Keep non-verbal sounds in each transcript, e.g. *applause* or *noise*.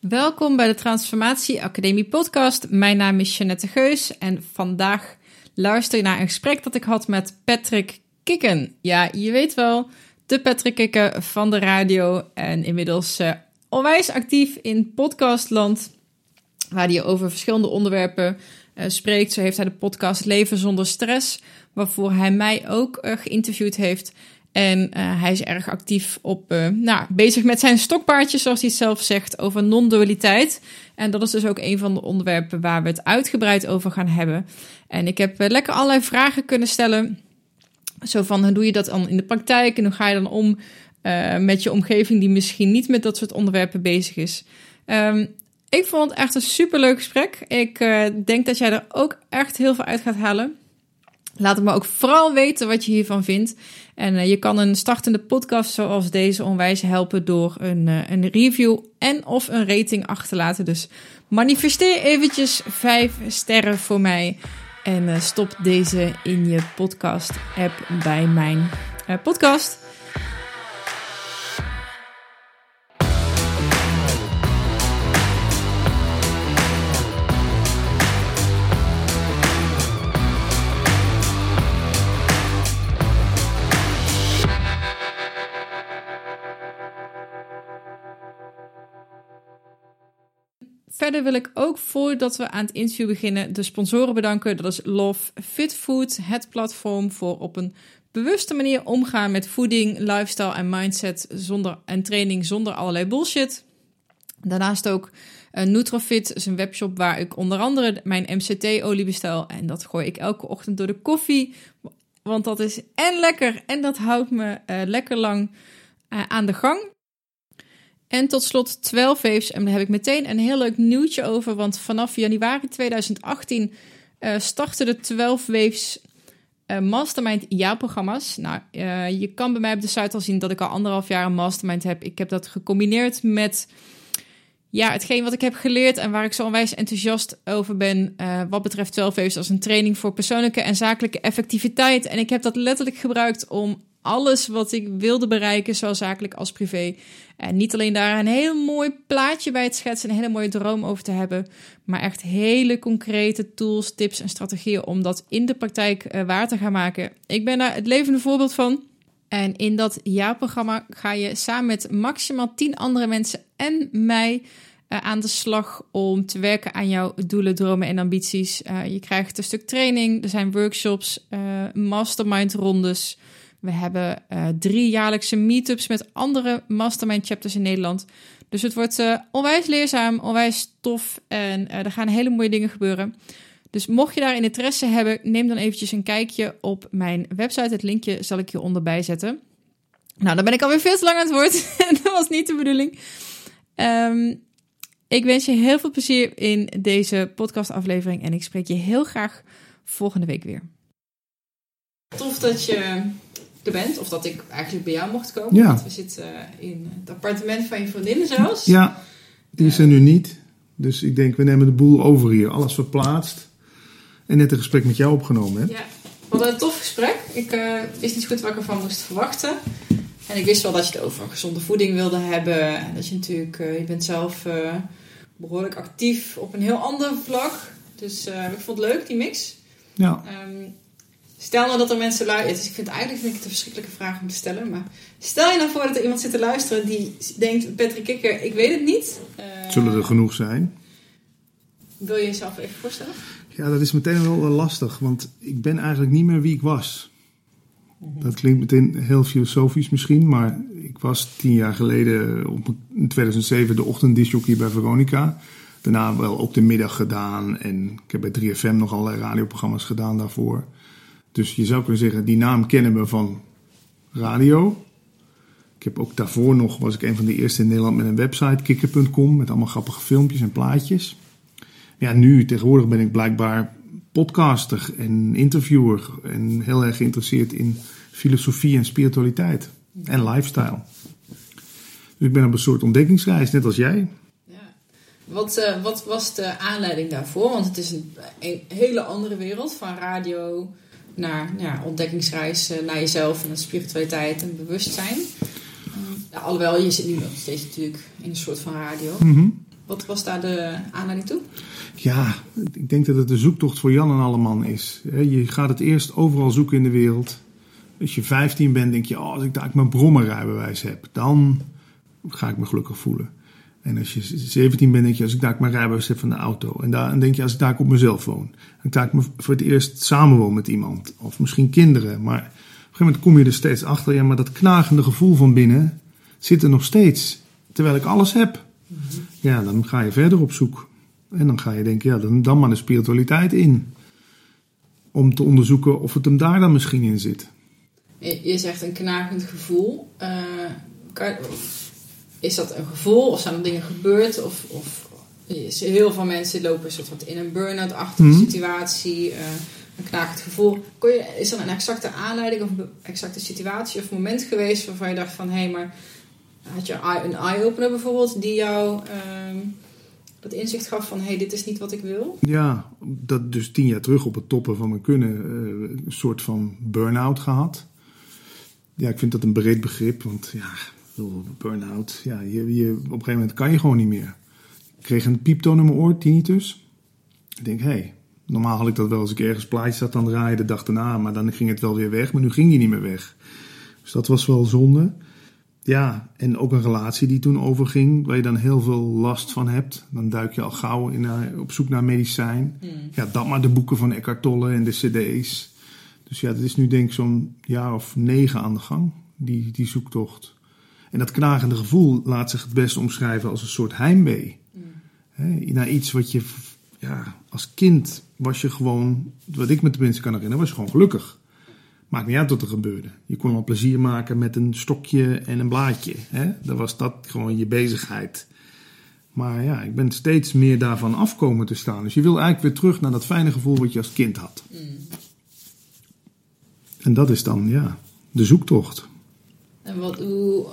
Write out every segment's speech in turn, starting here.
Welkom bij de Transformatie Academie podcast. Mijn naam is Jeannette Geus en vandaag luister je naar een gesprek dat ik had met Patrick Kikken. Ja, je weet wel, de Patrick Kikken van de radio en inmiddels uh, onwijs actief in podcastland, waar hij over verschillende onderwerpen uh, spreekt. Zo heeft hij de podcast Leven zonder stress, waarvoor hij mij ook uh, geïnterviewd heeft. En uh, hij is erg actief op, uh, nou, bezig met zijn stokpaardje, zoals hij zelf zegt, over non-dualiteit. En dat is dus ook een van de onderwerpen waar we het uitgebreid over gaan hebben. En ik heb uh, lekker allerlei vragen kunnen stellen. Zo van, hoe doe je dat dan in de praktijk? En hoe ga je dan om met je omgeving die misschien niet met dat soort onderwerpen bezig is? Um, ik vond het echt een superleuk gesprek. Ik denk dat jij er ook echt heel veel uit gaat halen. Laat het me ook vooral weten wat je hiervan vindt. En uh, je kan een startende podcast zoals deze onwijs helpen door een, uh, een review en of een rating achter te laten. Dus manifesteer eventjes vijf sterren voor mij. En uh, stop deze in je podcast app bij mijn podcast. Verder wil ik ook voordat we aan het interview beginnen de sponsoren bedanken. Dat is Love Fit Food, het platform voor op een bewuste manier omgaan met voeding, lifestyle en mindset zonder, en training zonder allerlei bullshit. Daarnaast ook uh, Nutrofit een webshop waar ik onder andere mijn MCT-olie bestel. En dat gooi ik elke ochtend door de koffie. Want dat is en lekker en dat houdt me uh, lekker lang uh, aan de gang. En tot slot 12 Waves. En daar heb ik meteen een heel leuk nieuwtje over. Want vanaf januari 2018 uh, starten de 12 Waves uh, Mastermind jaarprogramma's. Nou, uh, je kan bij mij op de site al zien dat ik al anderhalf jaar een mastermind heb. Ik heb dat gecombineerd met ja, hetgeen wat ik heb geleerd en waar ik zo onwijs enthousiast over ben. Wat betreft 12 Waves als een training voor persoonlijke en zakelijke effectiviteit. En ik heb dat letterlijk gebruikt om alles wat ik wilde bereiken, zowel zakelijk als privé. En niet alleen daar een heel mooi plaatje bij het schetsen, een hele mooie droom over te hebben, maar echt hele concrete tools, tips en strategieën om dat in de praktijk uh, waar te gaan maken. Ik ben daar het levende voorbeeld van. En in dat jaarprogramma ga je samen met maximaal 10 andere mensen en mij uh, aan de slag om te werken aan jouw doelen, dromen en ambities. Uh, je krijgt een stuk training, er zijn workshops, mastermind rondes. We hebben uh, drie jaarlijkse meetups met andere mastermind chapters in Nederland. Dus het wordt uh, onwijs leerzaam, onwijs tof en uh, er gaan hele mooie dingen gebeuren. Dus mocht je daarin interesse hebben, neem dan eventjes een kijkje op mijn website. Het linkje zal ik hieronder bijzetten. Nou, dan ben ik alweer veel te lang aan het woord. *laughs* dat was niet de bedoeling. Um, ik wens je heel veel plezier in deze podcastaflevering en ik spreek je heel graag volgende week weer. Tof dat je bent. Of dat ik eigenlijk bij jou mocht komen. Ja. Want we zitten in het appartement van je vriendin zelfs. Ja, die is er nu niet. Dus ik denk, we nemen de boel over hier. Alles verplaatst. En net een gesprek met jou opgenomen. Hè? Ja, hadden een tof gesprek. Ik uh, wist niet goed wat ik ervan moest verwachten. En ik wist wel dat je het over gezonde voeding wilde hebben. En dat je natuurlijk, uh, je bent zelf behoorlijk actief op een heel ander vlak. Dus ik vond het leuk, die mix. Ja. Um, Stel nou dat er mensen luisteren. Dus ik vind eigenlijk vind ik het een verschrikkelijke vraag om te stellen. Maar stel je nou voor dat er iemand zit te luisteren die denkt: Patrick Kikker, ik weet het niet. Uh, Zullen er genoeg zijn? Wil je jezelf even voorstellen? Ja, dat is meteen wel lastig, want ik ben eigenlijk niet meer wie ik was. Mm-hmm. Dat klinkt meteen heel filosofisch misschien, maar ik was tien jaar geleden op in 2007 de ochtenddisjockey bij Veronica. Daarna wel ook de middag gedaan en ik heb bij 3FM nog allerlei radioprogramma's gedaan daarvoor. Dus je zou kunnen zeggen, die naam kennen we van radio. Ik heb ook daarvoor nog, was ik een van de eerste in Nederland met een website, kikker.com, met allemaal grappige filmpjes en plaatjes. Ja, nu tegenwoordig ben ik blijkbaar podcaster en interviewer en heel erg geïnteresseerd in filosofie en spiritualiteit en lifestyle. Dus ik ben op een soort ontdekkingsreis, net als jij. Ja. Wat, uh, wat was de aanleiding daarvoor? Want het is een hele andere wereld van radio, naar ja, ontdekkingsreis uh, naar jezelf en naar spiritualiteit en bewustzijn. Uh, alhoewel, je zit nu nog steeds natuurlijk in een soort van radio. Mm -hmm. Wat was daar de aanleiding toe? Ja, ik denk dat het de zoektocht voor Jan en Alleman is. Je gaat het eerst overal zoeken in de wereld. Als je 15 bent, denk je, oh, als ik daar mijn brommerrijbewijs heb, dan ga ik me gelukkig voelen. En als je 17 bent, denk je, als ik daar mijn rijbewijs heb van de auto. En dan denk je, als ik daar op mezelf woon. En ik me voor het eerst samenwoon met iemand. Of misschien kinderen. Maar op een gegeven moment kom je er steeds achter. Ja, maar dat knagende gevoel van binnen zit er nog steeds. Terwijl ik alles heb. Ja, dan ga je verder op zoek. En dan ga je denken, ja, dan, dan maar de spiritualiteit in. Om te onderzoeken of het hem daar dan misschien in zit. Je zegt een knagend gevoel. Uh, kan, is dat een gevoel of zijn er dingen gebeurd? Of, of heel veel mensen lopen een soort in een burn-out-achtige mhm. situatie, uh, een knagend gevoel. Kon je, is er een exacte aanleiding of een exacte situatie of moment geweest waarvan je dacht van hé, hey, maar had je een eye-opener bijvoorbeeld die jou uh, dat inzicht gaf van hé, hey, dit is niet wat ik wil? Ja, dat dus tien jaar terug op het toppen van mijn kunnen uh, een soort van burn-out gehad. Ja, ik vind dat een breed begrip, want ja, burn-out. Ja, je, je, op een gegeven moment kan je gewoon niet meer. Ik kreeg een pieptoon in mijn oor, tinnitus. Ik denk, hé, hey, normaal had ik dat wel als ik ergens plaatjes zat aan draaien de dag daarna, maar dan ging het wel weer weg, maar nu ging die niet meer weg. Dus dat was wel zonde. Ja, en ook een relatie die toen overging, waar je dan heel veel last van hebt. Dan duik je al gauw in, op zoek naar medicijn. Hmm. Ja, dat maar de boeken van Eckhart Tolle en de cd's. Dus ja, dat is nu denk ik zo'n jaar of negen aan de gang, die, die zoektocht. En dat knagende gevoel laat zich het best omschrijven als een soort heimwee. Mm. naar iets wat je, ja, als kind was je gewoon, wat ik me tenminste kan herinneren, was je gewoon gelukkig. Maakt niet uit wat er gebeurde. Je kon wel plezier maken met een stokje en een blaadje. Hè? Dan was dat gewoon je bezigheid. Maar ja, ik ben steeds meer daarvan afkomen te staan. Dus je wil eigenlijk weer terug naar dat fijne gevoel wat je als kind had. Mm. En dat is dan, ja, de zoektocht. En wat, hoe,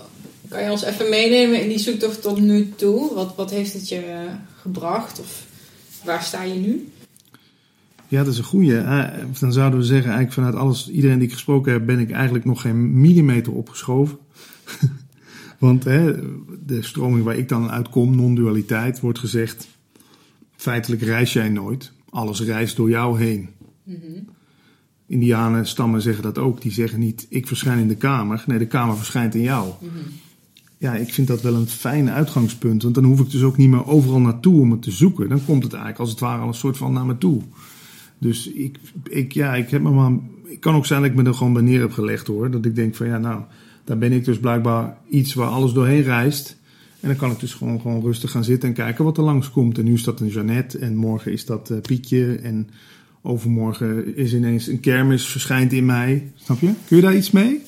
kan je ons even meenemen in die zoektocht tot nu toe? Wat, wat heeft het je gebracht? Of waar sta je nu? Ja, dat is een goede. Eh, dan zouden we zeggen, eigenlijk vanuit alles, iedereen die ik gesproken heb, ben ik eigenlijk nog geen millimeter opgeschoven. *laughs* Want hè, de stroming waar ik dan uitkom, non-dualiteit, wordt gezegd: feitelijk reis jij nooit. Alles reist door jou heen. Mm Indianen stammen zeggen dat ook. Die zeggen niet: ik verschijn in de kamer. Nee, de kamer verschijnt in jou. Mm ja, ik vind dat wel een fijn uitgangspunt. Want dan hoef ik dus ook niet meer overal naartoe om het te zoeken. Dan komt het eigenlijk als het ware al een soort van naar me toe. Dus ik, ik, ja, ik heb me maar. Het kan ook zijn dat ik me er gewoon bij neer heb gelegd hoor. Dat ik denk van ja, nou, daar ben ik dus blijkbaar iets waar alles doorheen reist. En dan kan ik dus gewoon, gewoon rustig gaan zitten en kijken wat er langskomt. En nu is dat een Jeannette en morgen is dat uh, Pietje. En overmorgen is ineens een kermis verschijnt in mij. Snap je? Kun je daar iets mee?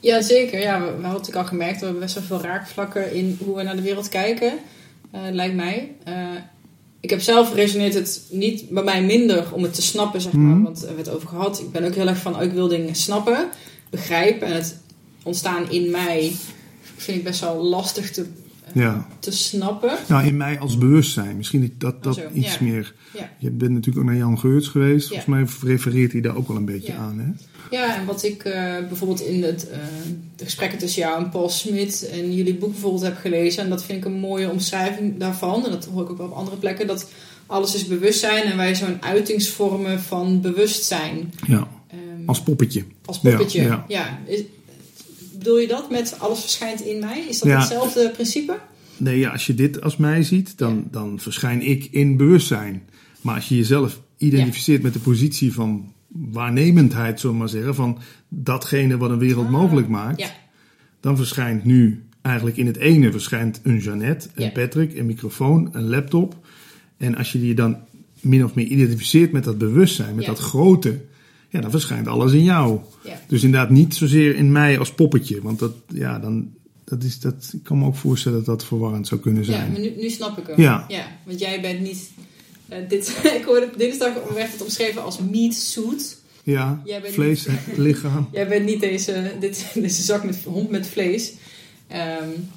Ja, zeker. Ja, we, we hadden al gemerkt, we hebben best wel veel raakvlakken in hoe we naar de wereld kijken, uh, lijkt mij. Uh, ik heb zelf resoneert het niet bij mij minder om het te snappen, zeg maar. Mhm. Want we hebben het over gehad. Ik ben ook heel erg van, oh, ik wil dingen snappen, begrijpen. En het ontstaan in mij vind ik best wel lastig te, ja. te snappen. Nou, in mij als bewustzijn. Misschien dat dat iets meer... Ja. Je bent natuurlijk ook naar Jan Geurts geweest. Volgens mij refereert hij daar ook wel een beetje aan, hè? Ja, en wat ik uh, bijvoorbeeld in het, uh, de gesprekken tussen jou en Paul Smit en jullie boek bijvoorbeeld heb gelezen, en dat vind ik een mooie omschrijving daarvan, en dat hoor ik ook wel op andere plekken, dat alles is bewustzijn en wij zo'n uitingsvormen van bewustzijn. Ja, um, als poppetje. Als poppetje, ja. ja. Is, bedoel je dat met alles verschijnt in mij? Is dat hetzelfde principe? Nee, ja, als je dit als mij ziet, dan, dan verschijn ik in bewustzijn. Maar als je jezelf identificeert met de positie van waarnemendheid, zullen we maar zeggen, van datgene wat een wereld ah, mogelijk maakt, ja. dan verschijnt nu eigenlijk in het ene verschijnt een Jeannette, een Patrick, een microfoon, een laptop. En als je die dan min of meer identificeert met dat bewustzijn, met dat grote, ja, dan verschijnt alles in jou. Dus inderdaad niet zozeer in mij als poppetje, want dat, ja, dan, dat is, dat, ik kan me ook voorstellen dat dat verwarrend zou kunnen zijn. Ja, maar nu, nu snap ik hem. Ja. ja. Want jij bent niet uh, dit, *laughs* ik hoorde dinsdag werd het omschreven als meat suit. Ja, vlees, lichaam. *laughs* Jij bent niet deze, dit, *laughs* deze zak met hond met vlees. Um,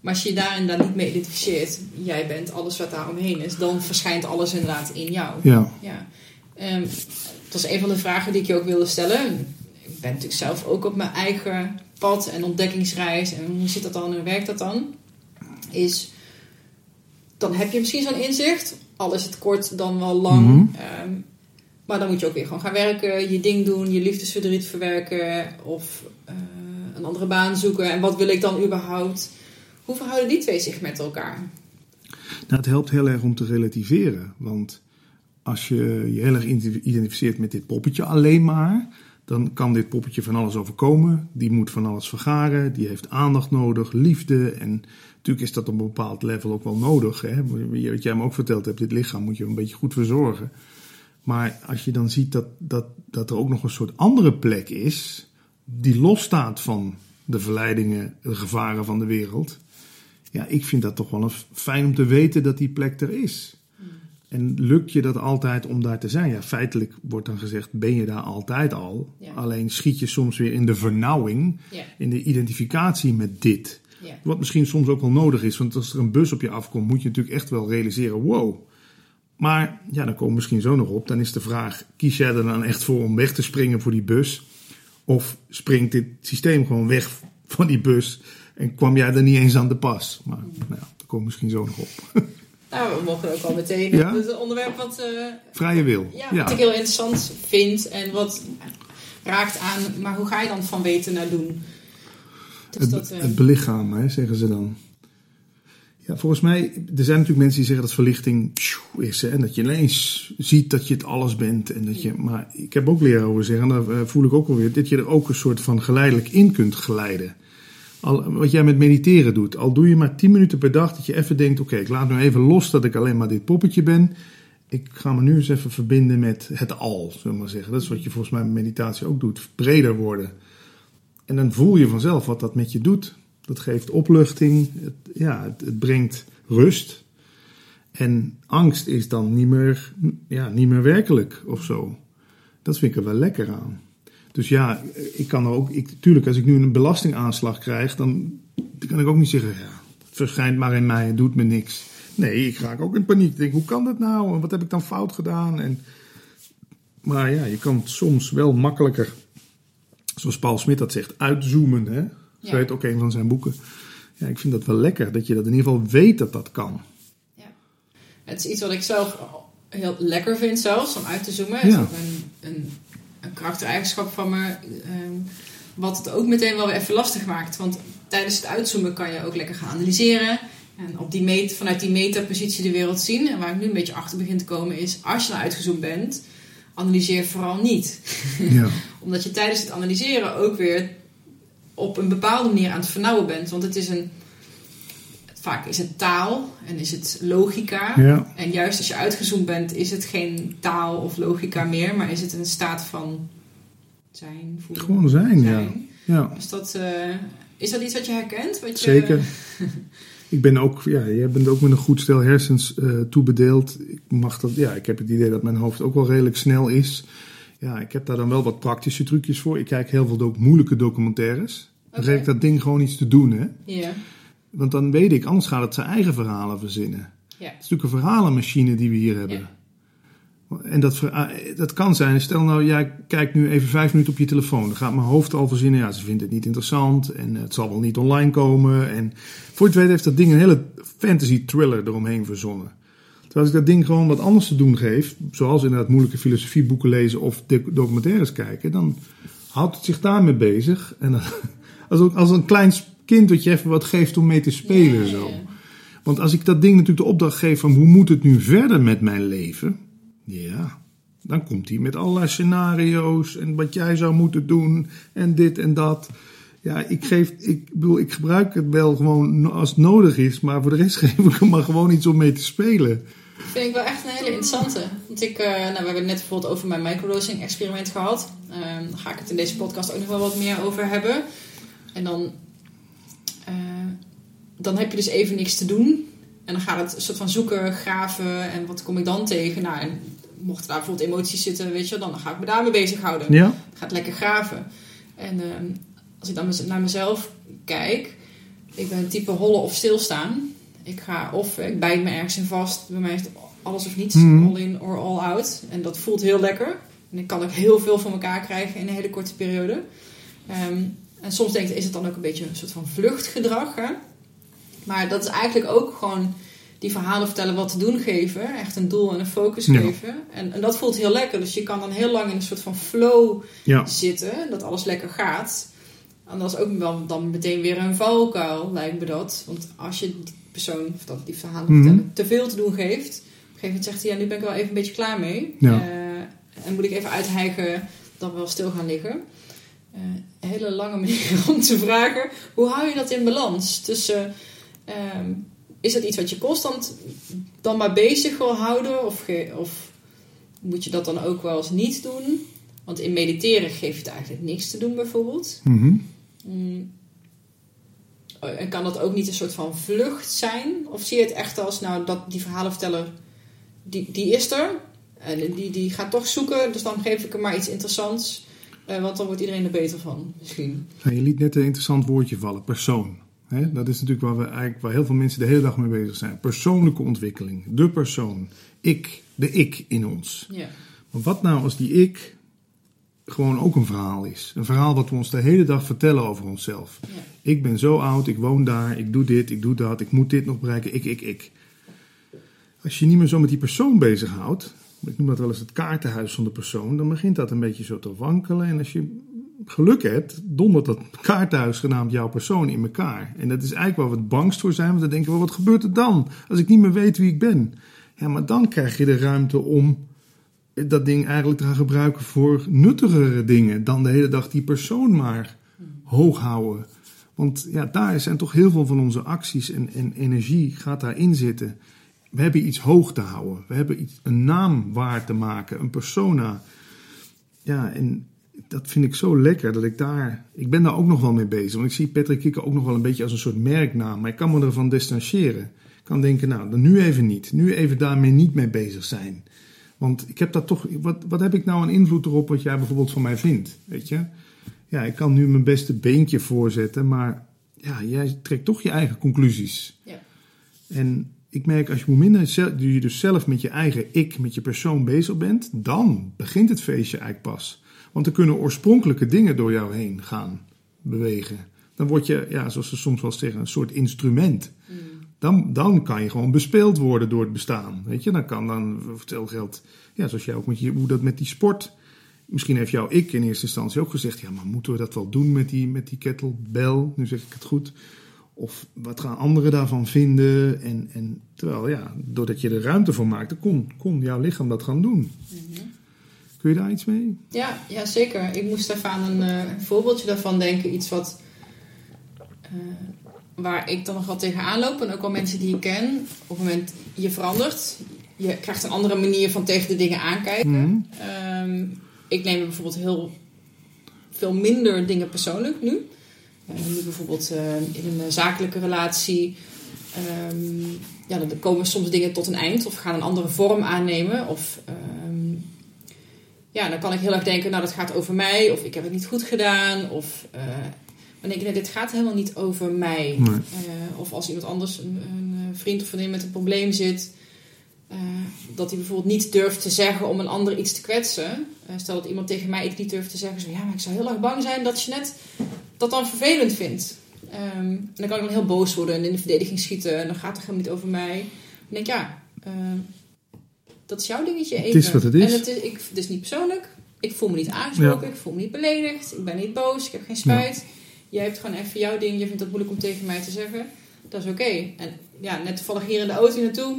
maar als je je daar inderdaad niet mee identificeert, jij bent alles wat daar omheen is, dan verschijnt alles inderdaad in jou. Ja. ja. Um, dat is een van de vragen die ik je ook wilde stellen. Ik ben natuurlijk zelf ook op mijn eigen pad en ontdekkingsreis. En hoe zit dat dan en hoe werkt dat dan? Is dan heb je misschien zo'n inzicht. Al is het kort dan wel lang. Mhm. Ehm, maar dan moet je ook weer gewoon gaan werken, je ding doen, je liefdesverdriet verwerken of eh, een andere baan zoeken. En wat wil ik dan überhaupt? Hoe verhouden die twee zich met elkaar? Nou, het helpt heel erg om te relativeren. Want als je je heel erg identificeert met dit poppetje alleen maar, dan kan dit poppetje van alles overkomen. Die moet van alles vergaren, die heeft aandacht nodig, liefde. En natuurlijk is dat op een bepaald level ook wel nodig. Hè? Wat jij me ook verteld hebt, dit lichaam moet je een beetje goed verzorgen. Maar als je dan ziet dat, dat, dat er ook nog een soort andere plek is, die losstaat van de verleidingen, de gevaren van de wereld. Ja, ik vind dat toch wel een fijn om te weten dat die plek er is. En lukt je dat altijd om daar te zijn? Ja, feitelijk wordt dan gezegd, ben je daar altijd al. Ja. Alleen schiet je soms weer in de vernauwing, Ja. in de identificatie met dit. Ja. Wat misschien soms ook wel nodig is, want als er een bus op je afkomt, moet je natuurlijk echt wel realiseren: wow. Maar ja, dan komen we misschien zo nog op. Dan is de vraag: kies jij er dan echt voor om weg te springen voor die bus? Of springt dit systeem gewoon weg van die bus en kwam jij er niet eens aan de pas? Maar nou, ja, daar komen we misschien zo nog op. *laughs* Nou, we mogen ook al meteen Ja? het onderwerp wat, eh, Vrije wil. ja, wat ik heel interessant vind en wat raakt aan, maar hoe ga je dan van weten naar doen? Dus Het, dat, eh, het belichamen, hè, zeggen ze dan. Ja, volgens mij, er zijn natuurlijk mensen die zeggen dat verlichting is. Hè, en dat je ineens ziet dat je het alles bent. En dat je, maar ik heb ook leren over zeggen, en daar eh, voel ik ook alweer, dat je er ook een soort van geleidelijk in kunt glijden. Al, wat jij met mediteren doet, al doe je maar 10 minuten per dag, dat je even denkt, oké, ik laat nu even los dat ik alleen maar dit poppetje ben. Ik ga me nu eens even verbinden met het al, zullen we maar zeggen. Dat is wat je volgens mij met meditatie ook doet, breder worden. En dan voel je vanzelf wat dat met je doet. Dat geeft opluchting, het, ja, het, het brengt rust. En angst is dan niet meer, ja, niet meer werkelijk of zo. Dat vind ik er wel lekker aan. Dus ja, ik kan er ook, ik, tuurlijk, als ik nu een belastingaanslag krijg, dan kan ik ook niet zeggen, ja, het verschijnt maar in mij, het doet me niks. Nee, ik raak ook in paniek. Ik denk, hoe kan dat nou? En wat heb ik dan fout gedaan? En, maar ja, je kan soms wel makkelijker, zoals Paul Smit dat zegt, uitzoomen. Hè? Zo Ja. heet ook een van zijn boeken. Ja, ik vind dat wel lekker, dat je dat in ieder geval weet dat dat kan. Ja. Het is iets wat ik zelf heel lekker vind zelfs, om uit te zoomen. Het is Ja. ook een, een, een karaktereigenschap van me. ehm, wat het ook meteen wel weer even lastig maakt. Want tijdens het uitzoomen kan je ook lekker gaan analyseren. En op die meet, vanuit die metapositie de wereld zien. En waar ik nu een beetje achter begin te komen is... als je nou uitgezoomd bent, analyseer vooral niet. Ja, *laughs* Omdat je tijdens het analyseren ook weer op een bepaalde manier aan het vernauwen bent. Want het is een... Vaak is het taal en is het logica. ja, En juist als je uitgezoomd bent, is het geen taal of logica meer, maar is het een staat van zijn, voelen. gewoon zijn, ja. ja. Is dat, eh, is dat iets wat je herkent? Wat je, Zeker. *laughs* Ik ben ook, ja, jij bent ook met een goed stel hersens eh toebedeeld. Ik mag dat, ja, ik heb het idee dat mijn hoofd ook wel redelijk snel is. Ja, ik heb daar dan wel wat praktische trucjes voor. Ik kijk heel veel ook moeilijke documentaires. Dan geef ik dat ding gewoon iets te doen, hè. Ja, Want dan weet ik, anders gaat het zijn eigen verhalen verzinnen. ja, Het is natuurlijk een verhalenmachine die we hier hebben. En dat, ah, dat kan zijn, stel nou, jij kijkt nu even vijf minuten op je telefoon. Dan gaat mijn hoofd al verzinnen, ja, ze vindt het niet interessant en het zal wel niet online komen. En voor je het weet heeft dat ding een hele fantasy thriller eromheen verzonnen. Terwijl als ik dat ding gewoon wat anders te doen geef, zoals inderdaad moeilijke filosofieboeken lezen of doc- documentaires kijken, dan houdt het zich daarmee bezig. En dan, *laughs* als, een- als een klein kind dat je even wat geeft om mee te spelen zo. Want als ik dat ding natuurlijk de opdracht geef van hoe moet het nu verder met mijn leven? Ja, dan komt hij met allerlei scenario's en wat jij zou moeten doen en dit en dat. Ja, ik geef, ik bedoel, ik gebruik het wel gewoon als het nodig is, maar voor de rest *laughs* geef ik hem maar gewoon iets om mee te spelen. Vind ik wel echt een hele interessante. Want ik, eh, nou, we hebben het net bijvoorbeeld over mijn microdosing experiment gehad. Ehm daar ga ik het in deze podcast ook nog wel wat meer over hebben. En dan, eh, dan heb je dus even niks te doen. En dan gaat het een soort van zoeken, graven en wat kom ik dan tegen? Nou, en mochten daar bijvoorbeeld emoties zitten, weet je, dan ga ik me daarmee bezighouden. Ja? gaat lekker graven. En ehm, als ik dan naar mezelf kijk, ik ben een type hollen of stilstaan. Ik ga of ik bijt me ergens in vast. Bij mij is het alles of niets, Mhm. all in or all out. En dat voelt heel lekker. En ik kan ook heel veel van elkaar krijgen in een hele korte periode. Ehm, en soms denk ik, is het dan ook een beetje een soort van vluchtgedrag. Hè? Maar dat is eigenlijk ook gewoon die verhalen vertellen wat te doen geven. Echt een doel en een focus Ja. geven. En, en dat voelt heel lekker. Dus je kan dan heel lang in een soort van flow Ja, zitten. Dat alles lekker gaat. En dat is ook wel dan meteen weer een valkuil, lijkt me dat. Want als je persoon, of dat die Mhm. vertellen, te veel te doen geeft. Op een gegeven moment zegt hij, ja, nu ben ik wel even een beetje klaar mee. Ja. Eh, en moet ik even uithijgen, dan wel stil gaan liggen. Eh, een hele lange manier *laughs* om te vragen, hoe hou je dat in balans? Tussen, ehm, is dat iets wat je constant dan maar bezig wil houden? Of, of moet je dat dan ook wel eens niet doen? Want in mediteren geeft het eigenlijk niks te doen bijvoorbeeld. Mhm. Mm. En kan dat ook niet een soort van vlucht zijn? Of zie je het echt als, nou, dat die verhalenverteller, die, die is er. En die, die gaat toch zoeken, dus dan geef ik hem maar iets interessants. Eh, want dan wordt iedereen er beter van, misschien. Nou, je liet net een interessant woordje vallen, persoon. Dat is natuurlijk waar, we eigenlijk, waar heel veel mensen de hele dag mee bezig zijn. Persoonlijke ontwikkeling, de persoon, ik, de ik in ons. Ja. Maar wat nou als die ik gewoon ook een verhaal is? Een verhaal wat we ons de hele dag vertellen over onszelf. Ja. Ik ben zo oud, ik woon daar, ik doe dit, ik doe dat, ik moet dit nog bereiken, ik, ik, ik. Als je niet meer zo met die persoon bezighoudt, ik noem dat wel eens het kaartenhuis van de persoon, dan begint dat een beetje zo te wankelen. En als je geluk hebt, dondert dat kaartenhuis genaamd jouw persoon in elkaar. En dat is eigenlijk waar we het bangst voor zijn, want dan denken we, wat gebeurt er dan? Als ik niet meer weet wie ik ben. Ja, maar dan krijg je de ruimte om dat ding eigenlijk te gaan gebruiken voor nuttigere dingen dan de hele dag die persoon maar hoog houden. Want ja, daar zijn toch heel veel van onze acties en, en energie gaat daarin zitten. We hebben iets hoog te houden. We hebben iets, een naam waar te maken, een persona. Ja, en dat vind ik zo lekker dat ik daar. Ik ben daar ook nog wel mee bezig. Want ik zie Patrick Kikker ook nog wel een beetje als een soort merknaam. Maar ik kan me ervan distancieren. Ik kan denken, nou, nu even niet. Nu even daarmee niet mee bezig zijn. Want ik heb dat toch. Wat, wat heb ik nou een invloed erop wat jij bijvoorbeeld van mij vindt? Weet je? Ja, ik kan nu mijn beste beentje voorzetten. Maar ja, jij trekt toch je eigen conclusies. Ja. En ik merk als je hoe minder je dus zelf met je eigen ik, met je persoon bezig bent, dan begint het feestje eigenlijk pas. Want er kunnen oorspronkelijke dingen door jou heen gaan bewegen. Dan word je, ja, zoals ze soms wel zeggen, een soort instrument. Dan, dan kan je gewoon bespeeld worden door het bestaan. Weet je, dan kan dan, vertel geld, ja, zoals jij ook met je, hoe dat met die sport. Misschien heeft jouw ik in eerste instantie ook gezegd, ja, maar moeten we dat wel doen met die, met die kettlebell? Nu zeg ik het goed. Of wat gaan anderen daarvan vinden? En, en terwijl, ja, doordat je er ruimte voor maakte, kon, kon jouw lichaam dat gaan doen. Kun je daar iets mee? Ja, ja, zeker. Ik moest even aan een eh, voorbeeldje daarvan denken. Iets wat, eh, waar ik dan nog wat tegenaan loop. En ook wel mensen die ik ken. Op het moment je verandert. Je krijgt een andere manier van tegen de dingen aankijken. Mhm. Ehm, ik neem bijvoorbeeld heel veel minder dingen persoonlijk nu. Eh, nu bijvoorbeeld eh, in een zakelijke relatie. ehm, ja, dan komen soms dingen tot een eind of gaan een andere vorm aannemen. Of ehm, ja, dan kan ik heel erg denken, nou dat gaat over mij. Of ik heb het niet goed gedaan. Of eh, dan denk ik, nee, dit gaat helemaal niet over mij. Nee. Of als iemand anders, een, een vriend of vriendin met een probleem zit... eh, dat hij bijvoorbeeld niet durft te zeggen om een ander iets te kwetsen. Eh, stel dat iemand tegen mij iets niet durft te zeggen. Zo, ja, maar ik zou heel erg bang zijn dat je net dat dan vervelend vindt. Ehm, en dan kan ik dan heel boos worden en in de verdediging schieten. En dan gaat het helemaal niet over mij. Dan denk ik, ja, ehm, dat is jouw dingetje even. is wat het is. En het is, ik, het is niet persoonlijk. Ik voel me niet aangesproken. Ik voel me niet beledigd. Ik ben niet boos. Ik heb geen spijt. Jij hebt gewoon even jouw ding. Je vindt het moeilijk om tegen mij te zeggen. Dat is oké. En ja, net toevallig hier in de auto naartoe.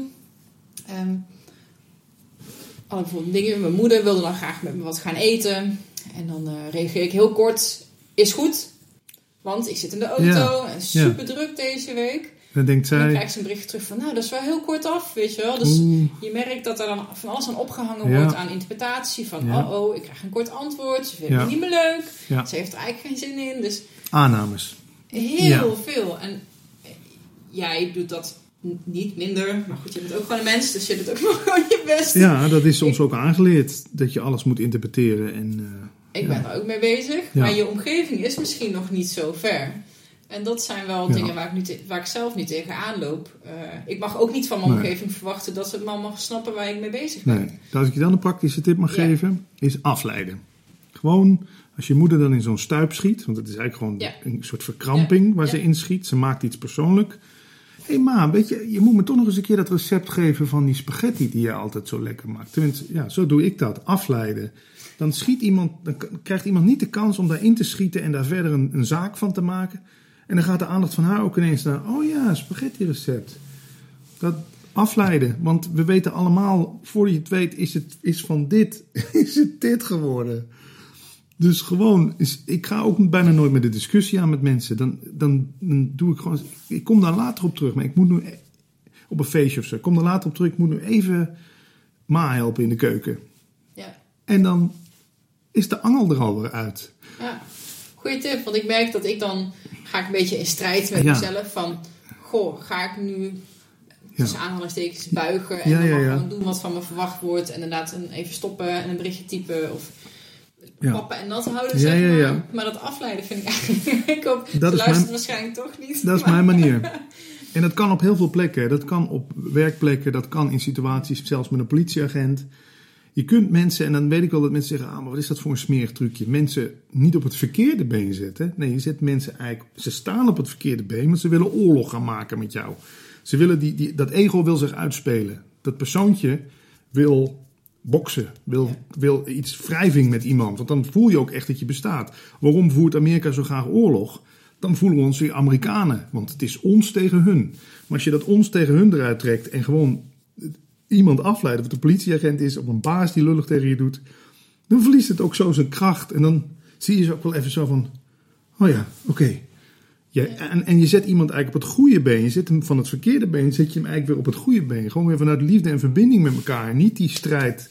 Hadden bijvoorbeeld dingen. Mijn moeder wilde dan graag met me wat gaan eten. En dan eh, reageer ik heel kort. Is goed. Want ik zit in de auto. Ja. En super druk deze week. Dan denkt En dan zij, krijg je een bericht terug van, nou, dat is wel heel kort af, weet je wel. Dus oeh, je merkt dat er dan van alles aan opgehangen Ja. wordt aan interpretatie. Van, oh oh, ik krijg een kort antwoord. Ze vindt het niet meer leuk. Ze heeft er eigenlijk geen zin in. Dus aannames. heel veel. En jij doet dat niet minder. Maar goed, je bent ook gewoon een mens. Dus je doet ook *laughs* nog gewoon je best. Ja, dat is ons ook aangeleerd, dat je alles moet interpreteren. En, eh, Ik ja. ben er ook mee bezig. Ja. Maar je omgeving is misschien nog niet zo ver. En dat zijn wel Ja. dingen waar ik, nu te- waar ik zelf niet tegenaan loop. Eh, ik mag ook niet van mijn Nee. omgeving verwachten dat ze het mag snappen waar ik mee bezig ben. Nee, als ik je dan een praktische tip mag geven, is afleiden. Gewoon, als je moeder dan in zo'n stuip schiet, want het is eigenlijk gewoon een soort verkramping waar ze in schiet. Ze maakt iets persoonlijk. Hé hey ma, weet je, je moet me toch nog eens een keer dat recept geven van die spaghetti die je altijd zo lekker maakt. Tenminste, ja, zo doe ik dat. Afleiden. Dan, schiet iemand, dan krijgt iemand niet de kans om daarin te schieten en daar verder een, een zaak van te maken. En dan gaat de aandacht van haar ook ineens naar, oh ja, spaghetti recept. Dat afleiden, want we weten allemaal, voor je het weet, is het is van dit, *laughs* is het dit geworden. Dus gewoon, is, ik ga ook bijna nooit met de discussie aan met mensen. Dan, dan, dan doe ik gewoon, ik kom daar later op terug, maar ik moet nu op een feestje of zo. Ik kom daar later op terug, ik moet nu even ma helpen in de keuken. Ja. En dan is de angel er alweer uit. Ja, goeie tip. Want ik merk dat ik dan ga ik een beetje in strijd met Ja. mezelf. Van, goh, ga ik nu tussen aanhalingstekens buigen en Ja, dan ja, ja. doen wat van me verwacht wordt. En inderdaad een, even stoppen en een berichtje typen of Ja. pappen en nat houden, Ja, zeg ja, maar. ja. Maar dat afleiden vind ik eigenlijk... *laughs* ik hoop, Dat luistert mijn- waarschijnlijk toch niet. Dat is maar- mijn manier. *laughs* En dat kan op heel veel plekken. Dat kan op werkplekken, dat kan in situaties, zelfs met een politieagent. Je kunt mensen, en dan weet ik wel dat mensen zeggen: ah, maar wat is dat voor een smerig trucje? Mensen niet op het verkeerde been zetten. Nee, je zet mensen eigenlijk, ze staan op het verkeerde been, want ze willen oorlog gaan maken met jou. Ze willen die, die, dat ego wil zich uitspelen. Dat persoontje wil boksen, wil, wil iets wrijving met iemand. Want dan voel je ook echt dat je bestaat. Waarom voert Amerika zo graag oorlog? Dan voelen we ons weer Amerikanen, want het is ons tegen hun. Maar als je dat ons tegen hun eruit trekt en gewoon iemand afleidt, of het een politieagent is of een baas die lullig tegen je doet, dan verliest het ook zo zijn kracht. En dan zie je ze ook wel even zo van: oh ja, oké. En, en je zet iemand eigenlijk op het goede been. Je zet hem van het verkeerde been, zet je hem eigenlijk weer op het goede been. Gewoon weer vanuit liefde en verbinding met elkaar. Niet die strijd.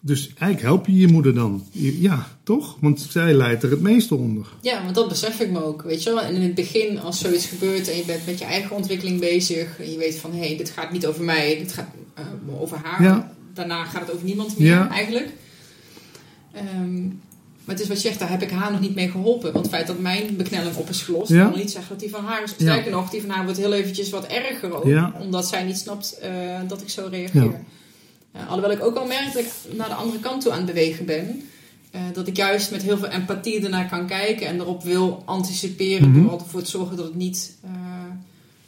Dus eigenlijk help je je moeder dan. Ja, toch? Want zij leidt er het meeste onder. Ja, want dat besef ik me ook, weet je wel. En in het begin, als zoiets gebeurt en je bent met je eigen ontwikkeling bezig... en je weet van, hé, hey, dit gaat niet over mij, dit gaat eh, over haar. Ja. Daarna gaat het over niemand meer, Ja. eigenlijk. Ehm, maar het is wat je zegt, daar heb ik haar nog niet mee geholpen. Want het feit dat mijn beknelling op is gelost... Ja. wil niet zeggen dat die van haar is. Sterker nog, die van haar wordt heel eventjes wat erger ook. Omdat zij niet snapt eh, dat ik zo reageer. Eh, alhoewel ik ook wel merk dat ik naar de andere kant toe aan het bewegen ben. Eh, dat ik juist met heel veel empathie ernaar kan kijken en erop wil anticiperen Mhm. door ervoor te zorgen dat het niet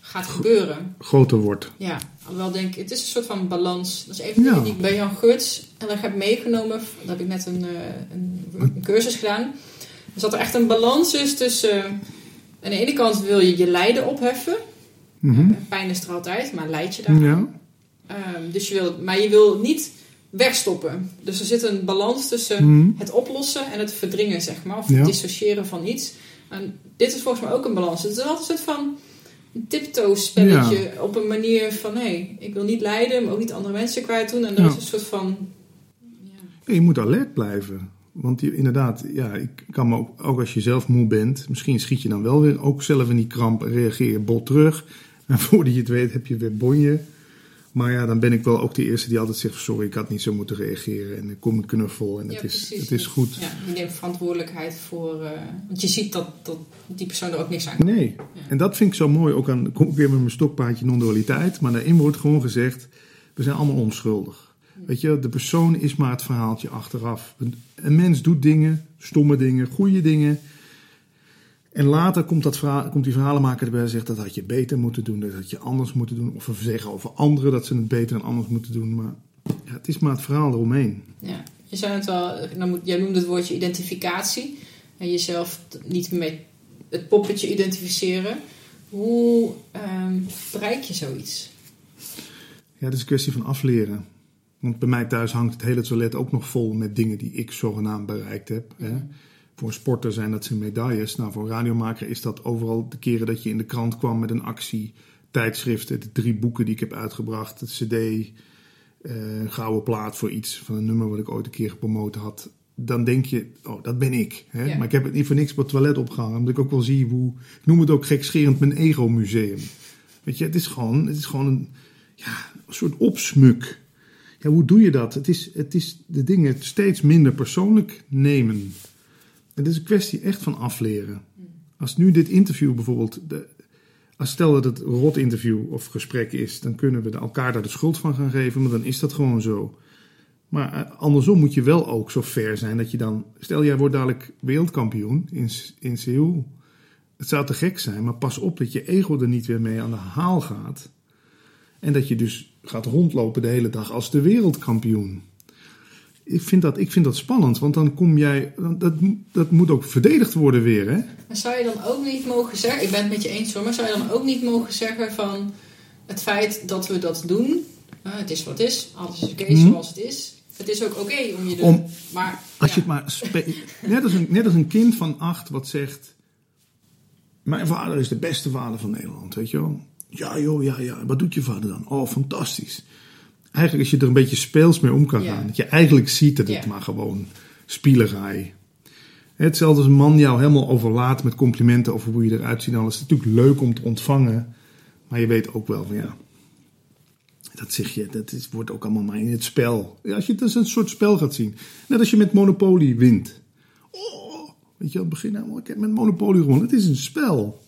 gaat gebeuren. Groter wordt. Ja, alhoewel denk ik, het is een soort van balans. Dat is even Ja. die ik bij Jan Geurts en dan heb meegenomen. Daar heb ik net een, eh, een, een cursus gedaan. Dus dat er echt een balans is tussen. eh, aan de ene kant wil je je lijden opheffen. Mhm. Pijn is er altijd, maar leid je daar? Ja. Ehm, dus je wil, maar je wil niet wegstoppen. Dus er zit een balans tussen Mhm. het oplossen en het verdringen, zeg maar. Of Ja. het dissociëren van iets. En dit is volgens mij ook een balans. Het is altijd een soort van een tiptoe spelletje. Op een manier van, hé, hey, ik wil niet lijden, maar ook niet andere mensen kwijt doen. En Ja. is een soort van... Ja. Ja, Je moet alert blijven. Want je, inderdaad, ja, ik kan me ook, ook als je zelf moe bent, misschien schiet je dan wel weer ook zelf in die kramp en reageer je bot terug. En *laughs* voordat je het weet heb je weer bonje. Maar ja, dan ben ik wel ook de eerste die altijd zegt: Sorry, ik had niet zo moeten reageren. En dan kom ik knuffel en het, Ja, is, precies. het is goed. Ja, je neemt verantwoordelijkheid voor... eh, want je ziet dat, dat die persoon er ook niks aan kan. Nee, en dat vind ik zo mooi. Ook aan, kom ik weer met mijn stokpaardje non-dualiteit. Maar daarin wordt gewoon gezegd: We zijn allemaal onschuldig. Weet je, de persoon is maar het verhaaltje achteraf. Een, een mens doet dingen, stomme dingen, goede dingen. En later komt, dat verhaal, komt die verhalenmaker erbij en zegt dat had je beter moeten doen, dat had je anders moeten doen. Of we zeggen over anderen dat ze het beter en anders moeten doen. Maar ja, het is maar het verhaal eromheen. Ja, je zei het al, nou moet, jij noemde het woordje identificatie. En jezelf niet met het poppetje identificeren. Hoe ehm, bereik je zoiets? Ja, het is een kwestie van afleren. Want bij mij thuis hangt het hele toilet ook nog vol met dingen die ik zogenaamd bereikt heb. Hè. Voor een sporter zijn dat zijn medailles. Nou, voor radiomaker is dat overal de keren dat je in de krant kwam met een actie. Tijdschriften, de drie boeken die ik heb uitgebracht, het cd, eh, een gouden plaat voor iets van een nummer wat ik ooit een keer gepromoot had. Dan denk je, oh, dat ben ik. Hè? Ja. Maar ik heb het niet voor niks op het toilet opgehangen. Omdat ik ook wel zie hoe, ik noem het ook gekscherend mijn ego-museum. Weet je, het is gewoon, het is gewoon een, ja, een soort opsmuk. Ja, hoe doe je dat? Het is, het is de dingen steeds minder persoonlijk nemen. Het is een kwestie echt van afleren. Als nu dit interview bijvoorbeeld, de, als stel dat het een rot interview of gesprek is, dan kunnen we elkaar daar de schuld van gaan geven, maar dan is dat gewoon zo. Maar eh, andersom moet je wel ook zo ver zijn dat je dan, stel jij wordt dadelijk wereldkampioen in, in Seoul. Het zou te gek zijn, maar pas op dat je ego er niet weer mee aan de haal gaat. En dat je dus gaat rondlopen de hele dag als de wereldkampioen. Ik vind dat, ik vind dat spannend, want dan kom jij. Dat, dat moet ook verdedigd worden weer, hè? Maar zou je dan ook niet mogen zeggen. Ik ben het met je eens hoor, maar zou je dan ook niet mogen zeggen van. Het feit dat we dat doen. eh, het is wat het is, alles is oké Mhm. zoals het is. Het is ook oké om je te Om- Maar. Als ja. je het maar net, als een, net als een kind van acht wat zegt: Mijn vader is de beste vader van Nederland, weet je wel? Ja, joh, ja, ja. Wat doet je vader dan? Oh, fantastisch. Eigenlijk als je er een beetje speels mee om kan Ja. gaan. Dat je eigenlijk ziet dat het Ja. maar gewoon spielerij. Hetzelfde als een man jou helemaal overlaat met complimenten over hoe je eruit ziet. Dan is het natuurlijk leuk om te ontvangen. Maar je weet ook wel van ja. Dat zeg je, dat is, wordt ook allemaal maar in het spel. Ja, als je het als een soort spel gaat zien. Net als je met Monopoly wint. Oh, weet je, aan het begin helemaal, ik heb met Monopoly gewonnen. Het is een spel.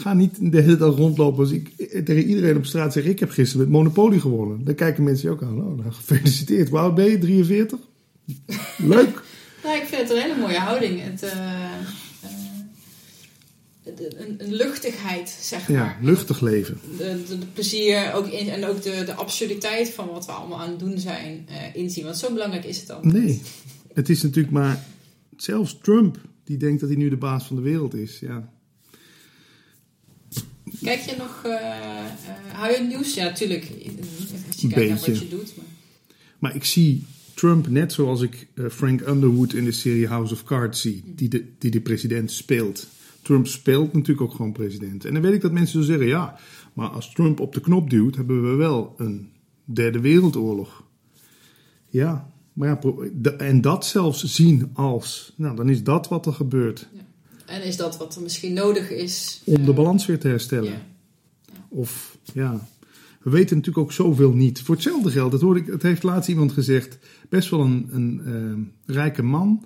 Ga niet de hele dag rondlopen als ik tegen iedereen op straat zeg: Ik heb gisteren met Monopoly gewonnen. Dan kijken mensen je ook aan. Oh, nou, gefeliciteerd. Oud ben je? 43? Leuk. *laughs* Nou, ik vind het een hele mooie houding. Het, eh, eh, een, een luchtigheid, zeg Ja, maar. luchtig leven. De, de, de plezier ook in, en ook de, de absurditeit van wat we allemaal aan het doen zijn eh, inzien. Want zo belangrijk is het dan. Nee, het is natuurlijk maar. Zelfs Trump, die denkt dat hij nu de baas van de wereld is. Ja, Kijk je nog, eh eh, hou je nieuws? Ja, natuurlijk. Als je Een kijkt naar beetje. wat je doet. Maar... Maar ik zie Trump net zoals ik eh, Frank Underwood in de serie House of Cards zie, die de, die de president speelt. Trump speelt natuurlijk ook gewoon president. En dan weet ik dat mensen zullen zeggen, ja, maar als Trump op de knop duwt, hebben we wel een derde wereldoorlog. Ja, maar ja, en dat zelfs zien als, nou dan is dat wat er gebeurt En is dat wat er misschien nodig is? om de eh, balans weer te herstellen. Ja. Of ja, we weten natuurlijk ook zoveel niet. Voor hetzelfde geld, dat hoorde ik, het heeft laatst iemand gezegd, best wel een, een eh, rijke man.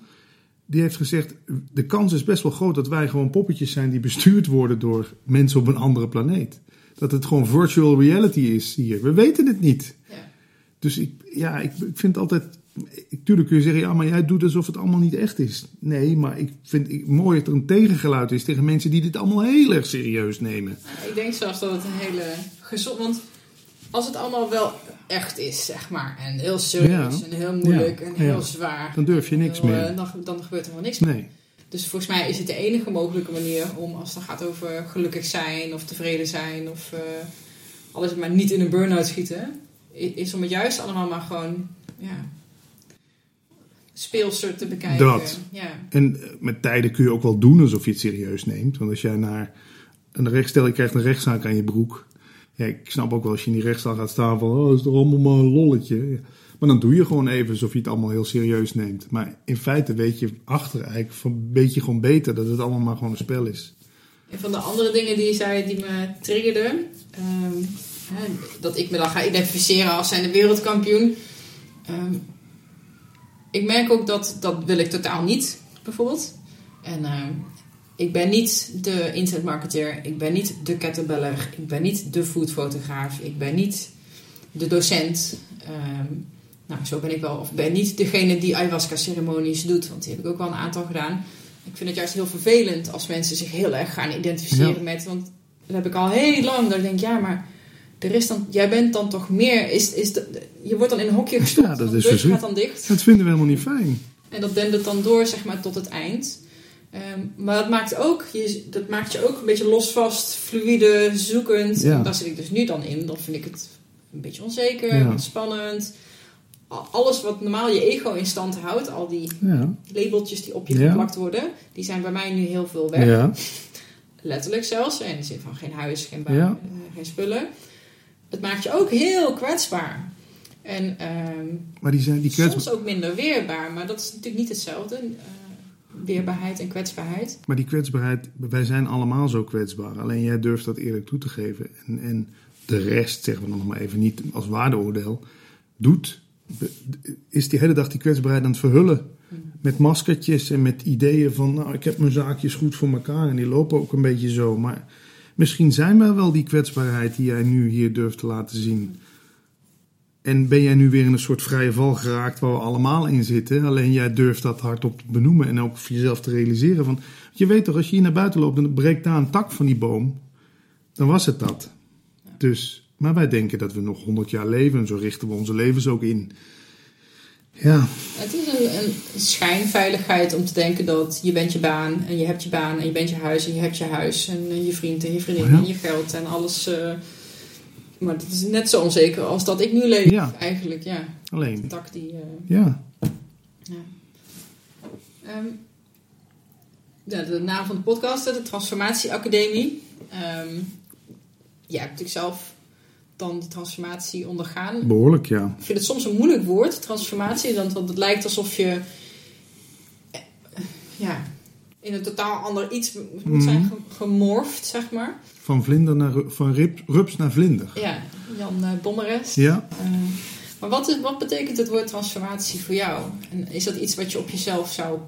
Die heeft gezegd, de kans is best wel groot dat wij gewoon poppetjes zijn die bestuurd worden door mensen op een andere planeet. Dat het gewoon virtual reality is hier. We weten het niet. Ja. Dus ik, ja, ik, ik vind altijd. Tuurlijk kun je zeggen, ja, maar jij doet alsof het allemaal niet echt is. Nee, maar ik vind het mooi dat er een tegengeluid is tegen mensen die dit allemaal heel erg serieus nemen. Ik denk zelfs dat het een hele gezond... Want als het allemaal wel echt is, zeg maar. En heel serieus Ja. en heel moeilijk Ja. en heel Ja. zwaar. Dan durf je niks heel, meer. eh, dan, dan gebeurt er wel niks meer. Nee. Dus volgens mij is het de enige mogelijke manier om, als het gaat over gelukkig zijn of tevreden zijn of eh, alles maar niet in een burn-out schieten, is om het juist allemaal maar gewoon ja, speelser te bekijken. Dat. Ja. En eh, met tijden kun je ook wel doen alsof je het serieus neemt. Want als jij naar een recht, stel je krijgt een rechtszaak aan je broek. Ja, ik snap ook wel als je in die rechtszaal gaat staan van, oh, is toch allemaal maar een lolletje. Maar dan doe je gewoon even alsof je het allemaal heel serieus neemt. Maar in feite weet je achter eigenlijk, van, weet je gewoon beter dat het allemaal maar gewoon een spel is. Een van de andere dingen die je zei die me triggerden, ehm, dat ik me dan ga identificeren als zijn de wereldkampioen. Ehm, ik merk ook dat dat wil ik totaal niet, bijvoorbeeld. En ehm, ik ben niet de internetmarketeer, ik ben niet de kettlebeller, ik ben niet de foodfotograaf, ik ben niet de docent. Ehm, nou, zo ben ik wel. Of ben niet degene die ayahuasca-ceremonies doet, want die heb ik ook wel een aantal gedaan. Ik vind het juist heel vervelend als mensen zich heel erg gaan identificeren Ja. met. Want dat heb ik al heel lang. Dat ik denk, ja, maar er is dan, jij bent dan toch meer. Is, is de, je wordt dan in een hokje gestopt. Ja, dat de is deur verschrikkelijk. gaat dan dicht. Dat vinden we helemaal niet fijn. En dat dendert dan door, zeg maar, tot het eind. Ehm, maar dat maakt, ook, je, dat maakt je ook een beetje losvast, fluïde, zoekend. Ja. Daar zit ik dus nu dan in. Dan vind ik het een beetje onzeker, Ja. spannend. Al- Alles wat normaal je ego in stand houdt, al die Ja. labeltjes die op je geplakt worden, die zijn bij mij nu heel veel weg. Ja. Letterlijk zelfs. In de zin van geen huis, geen baan, eh, geen spullen. Het maakt je ook heel kwetsbaar. En ehm, Maar die, zijn, die kwetsbaar, soms ook minder weerbaar. Maar dat is natuurlijk niet hetzelfde. eh, weerbaarheid en kwetsbaarheid. maar die kwetsbaarheid, wij zijn allemaal zo kwetsbaar. Alleen jij durft dat eerlijk toe te geven. En, en de rest, zeggen we dan nog maar even niet als waardeoordeel, doet, is die hele dag die kwetsbaarheid aan het verhullen. Met maskertjes en met ideeën van, nou, ik heb mijn zaakjes goed voor elkaar. En die lopen ook een beetje zo. Maar misschien zijn wij wel die kwetsbaarheid die jij nu hier durft te laten zien. En ben jij nu weer in een soort vrije val geraakt waar we allemaal in zitten? Alleen jij durft dat hardop te benoemen en ook voor jezelf te realiseren. Van, je weet toch, als je hier naar buiten loopt en breekt daar een tak van die boom, dan was het dat. Dus, maar wij denken dat we nog honderd jaar leven en zo richten we onze levens ook in. Ja, Het is een, een schijnveiligheid om te denken dat je bent je baan en je hebt je baan en je bent je huis en je hebt je huis en eh, je vriend en je vriendin ja. en je geld en alles. eh, maar dat is net zo onzeker als dat ik nu leef Ja. eigenlijk. Ja, alleen. tak die... eh, Ja, Ehm, ja, de naam van de podcast, de Transformatie Academie. Ehm jij hebt natuurlijk zelf dan die transformatie ondergaan. behoorlijk ja. Ik vind het soms een moeilijk woord, transformatie. Want het lijkt alsof je eh, ja, in een totaal ander iets moet Mhm. zijn ge- gemorfd, zeg maar. Van, vlinder naar, van rip, rups naar vlinder. Ja, Jan Bommeres. Ja, Eh, maar wat, is, wat betekent het woord transformatie voor jou? En is dat iets wat je op jezelf zou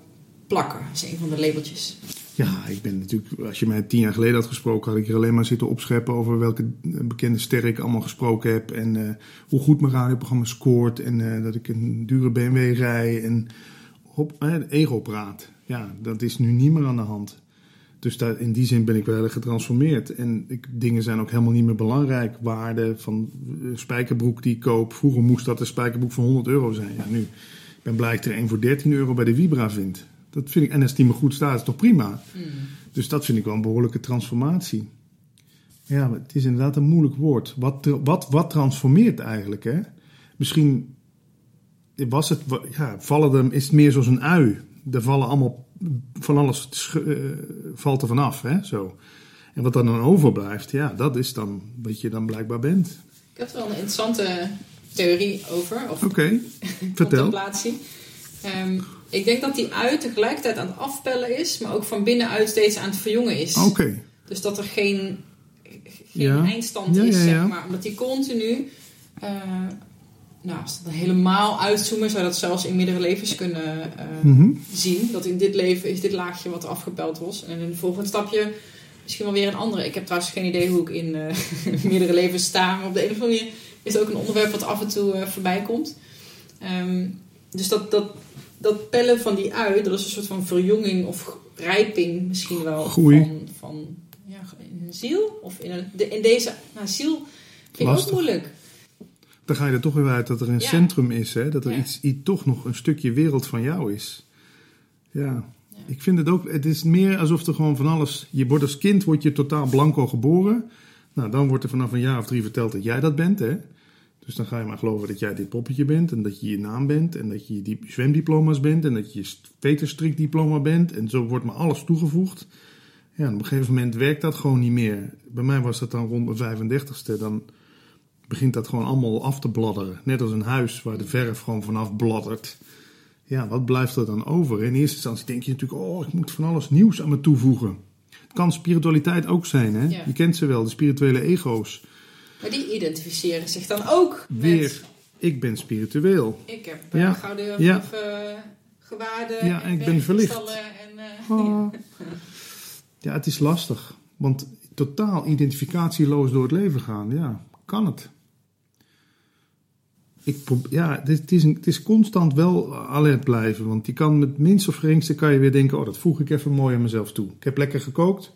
plakken? Dat is een van de labeltjes. Ja, ik ben natuurlijk, als je mij tien jaar geleden had gesproken, had ik hier alleen maar zitten opscheppen over welke eh, bekende sterren ik allemaal gesproken heb. En eh, hoe goed mijn radioprogramma scoort. En eh, dat ik een dure BMW rij. En hop, ego praat. Ja, dat is nu niet meer aan de hand. Dus daar, in die zin ben ik wel getransformeerd. En ik, dingen zijn ook helemaal niet meer belangrijk. Waarde van een spijkerbroek die ik koop. Vroeger moest dat een spijkerbroek van 100 euro zijn. Ja, nu. Ik ben blij dat ik er een voor 13 euro bij de Vibra vind. Dat vind ik, en als die me goed staat, is toch prima. Dus dat vind ik wel een behoorlijke transformatie. Ja, maar het is inderdaad een moeilijk woord. Wat, wat, wat transformeert eigenlijk? Hè? Misschien was het, ja, vallen er, is het meer zoals een ui. Er vallen allemaal, van alles eh, valt er vanaf. Hè? Zo. En wat er dan overblijft, ja, dat is dan wat je dan blijkbaar bent. Ik heb er wel een interessante theorie over. Of Oké, vertel. contemplatie. Ehm, ik denk dat die uit tegelijkertijd aan het afpellen is, maar ook van binnenuit steeds aan het verjongen is. Oké, Dus dat er geen, geen Ja. eindstand Ja, is, ja, zeg maar. Omdat die continu... eh, nou, als we dat helemaal uitzoomen, zou dat zelfs in meerdere levens kunnen eh, Mhm. zien. Dat in dit leven is dit laagje wat afgepeld was. En in het volgende stapje misschien wel weer een andere. Ik heb trouwens geen idee hoe ik in eh, *laughs* meerdere levens sta. Maar op de een of andere manier is het ook een onderwerp wat af en toe voorbij komt. Ehm, dus dat, dat, dat pellen van die ui, dat is een soort van verjonging of rijping misschien wel Groei. van, van ja, in een ziel. Of in, een, de, in deze nou, ziel vind ik ook moeilijk. dan ga je er toch weer uit dat er een Ja. centrum is. Hè? Dat er Ja. iets, iets, toch nog een stukje wereld van jou is. Ja. Ja. Ik vind het ook, het is meer alsof er gewoon van alles, je wordt als kind word je totaal blanco geboren. Nou, dan wordt er vanaf een jaar of drie verteld dat jij dat bent, hè. Dus dan ga je maar geloven dat jij dit poppetje bent en dat je je naam bent en dat je die zwemdiploma's bent en dat je je veterstrikdiploma bent en zo wordt maar alles toegevoegd. Ja, op een gegeven moment werkt dat gewoon niet meer. Bij mij was dat dan rond mijn 35ste, dan begint dat gewoon allemaal af te bladderen. Net als een huis waar de verf gewoon vanaf bladdert. Ja, wat blijft er dan over? In eerste instantie denk je natuurlijk, oh, ik moet van alles nieuws aan me toevoegen. Het kan spiritualiteit ook zijn, hè? Ja. Je kent ze wel, de spirituele ego's. Maar die identificeren zich dan ook Weer, met... ik ben spiritueel. Ik heb eh, Ja. gouden Ja. of, eh, Ja, en ik ben verlicht. En, eh, *laughs* Ah. Ja, het is lastig. Want totaal identificatieloos door het leven gaan, ja, kan het. Ik ja, het is, het, is een- het is constant wel alert blijven. Want je kan met minst of geringste kan je weer denken... oh, dat voeg ik even mooi aan mezelf toe. Ik heb lekker gekookt.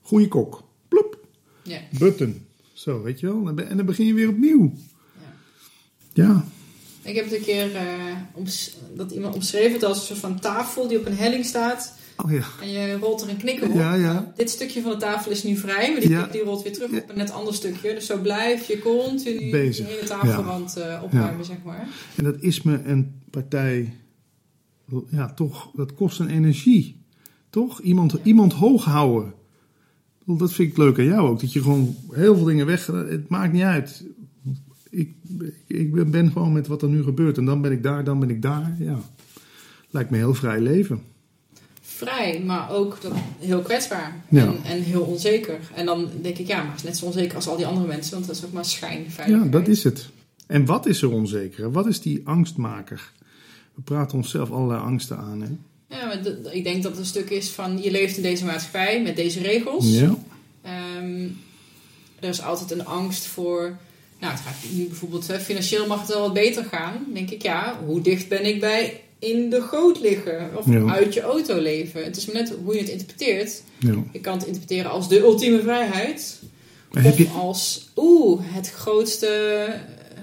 Goeie kok. Plop. ja. Button. Zo, weet je wel. En dan- begin je weer opnieuw. Ja. Ik heb het een keer eh, dat iemand omschreven het als een soort van tafel die op een helling staat. Oh ja. En je rolt er een knikker op. Ja, ja. Dit stukje van de tafel is nu vrij, maar die, Ja. die rolt weer terug Ja. op een net ander stukje. Dus zo blijf je continu Bezig. de hele tafelrand eh, opruimen, zeg maar. En dat is me een partij... Ja, toch, dat kost een energie. Toch? Iemand, iemand hoog houden. Dat vind ik leuk aan jou ook. Dat je gewoon heel veel dingen weg... Het maakt niet uit. Ik, ik ben- gewoon met wat er nu gebeurt. En dan ben ik daar, dan ben ik daar. Ja. Lijkt me heel vrij leven. Vrij, maar ook dat, heel kwetsbaar. Ja. En, en heel onzeker. En dan denk ik, ja, maar het is net zo onzeker als al die andere mensen. Want dat is ook maar schijn. Ja, dat is het. En wat is er onzeker? Wat is die angstmaker? We praten onszelf allerlei angsten aan. Hè? Ja, maar ik denk dat het een stuk is van je leeft in deze maatschappij met deze regels. Ja. Ehm, er is altijd een angst voor Nou, het gaat nu bijvoorbeeld hè, financieel mag het wel wat beter gaan. denk ik, ja, hoe dicht ben ik bij in de goot liggen? Of Ja. uit je auto leven? Het is maar net hoe je het interpreteert. Ja. Je kan het interpreteren als de ultieme vrijheid. Maar Of je, als, oeh, het grootste eh,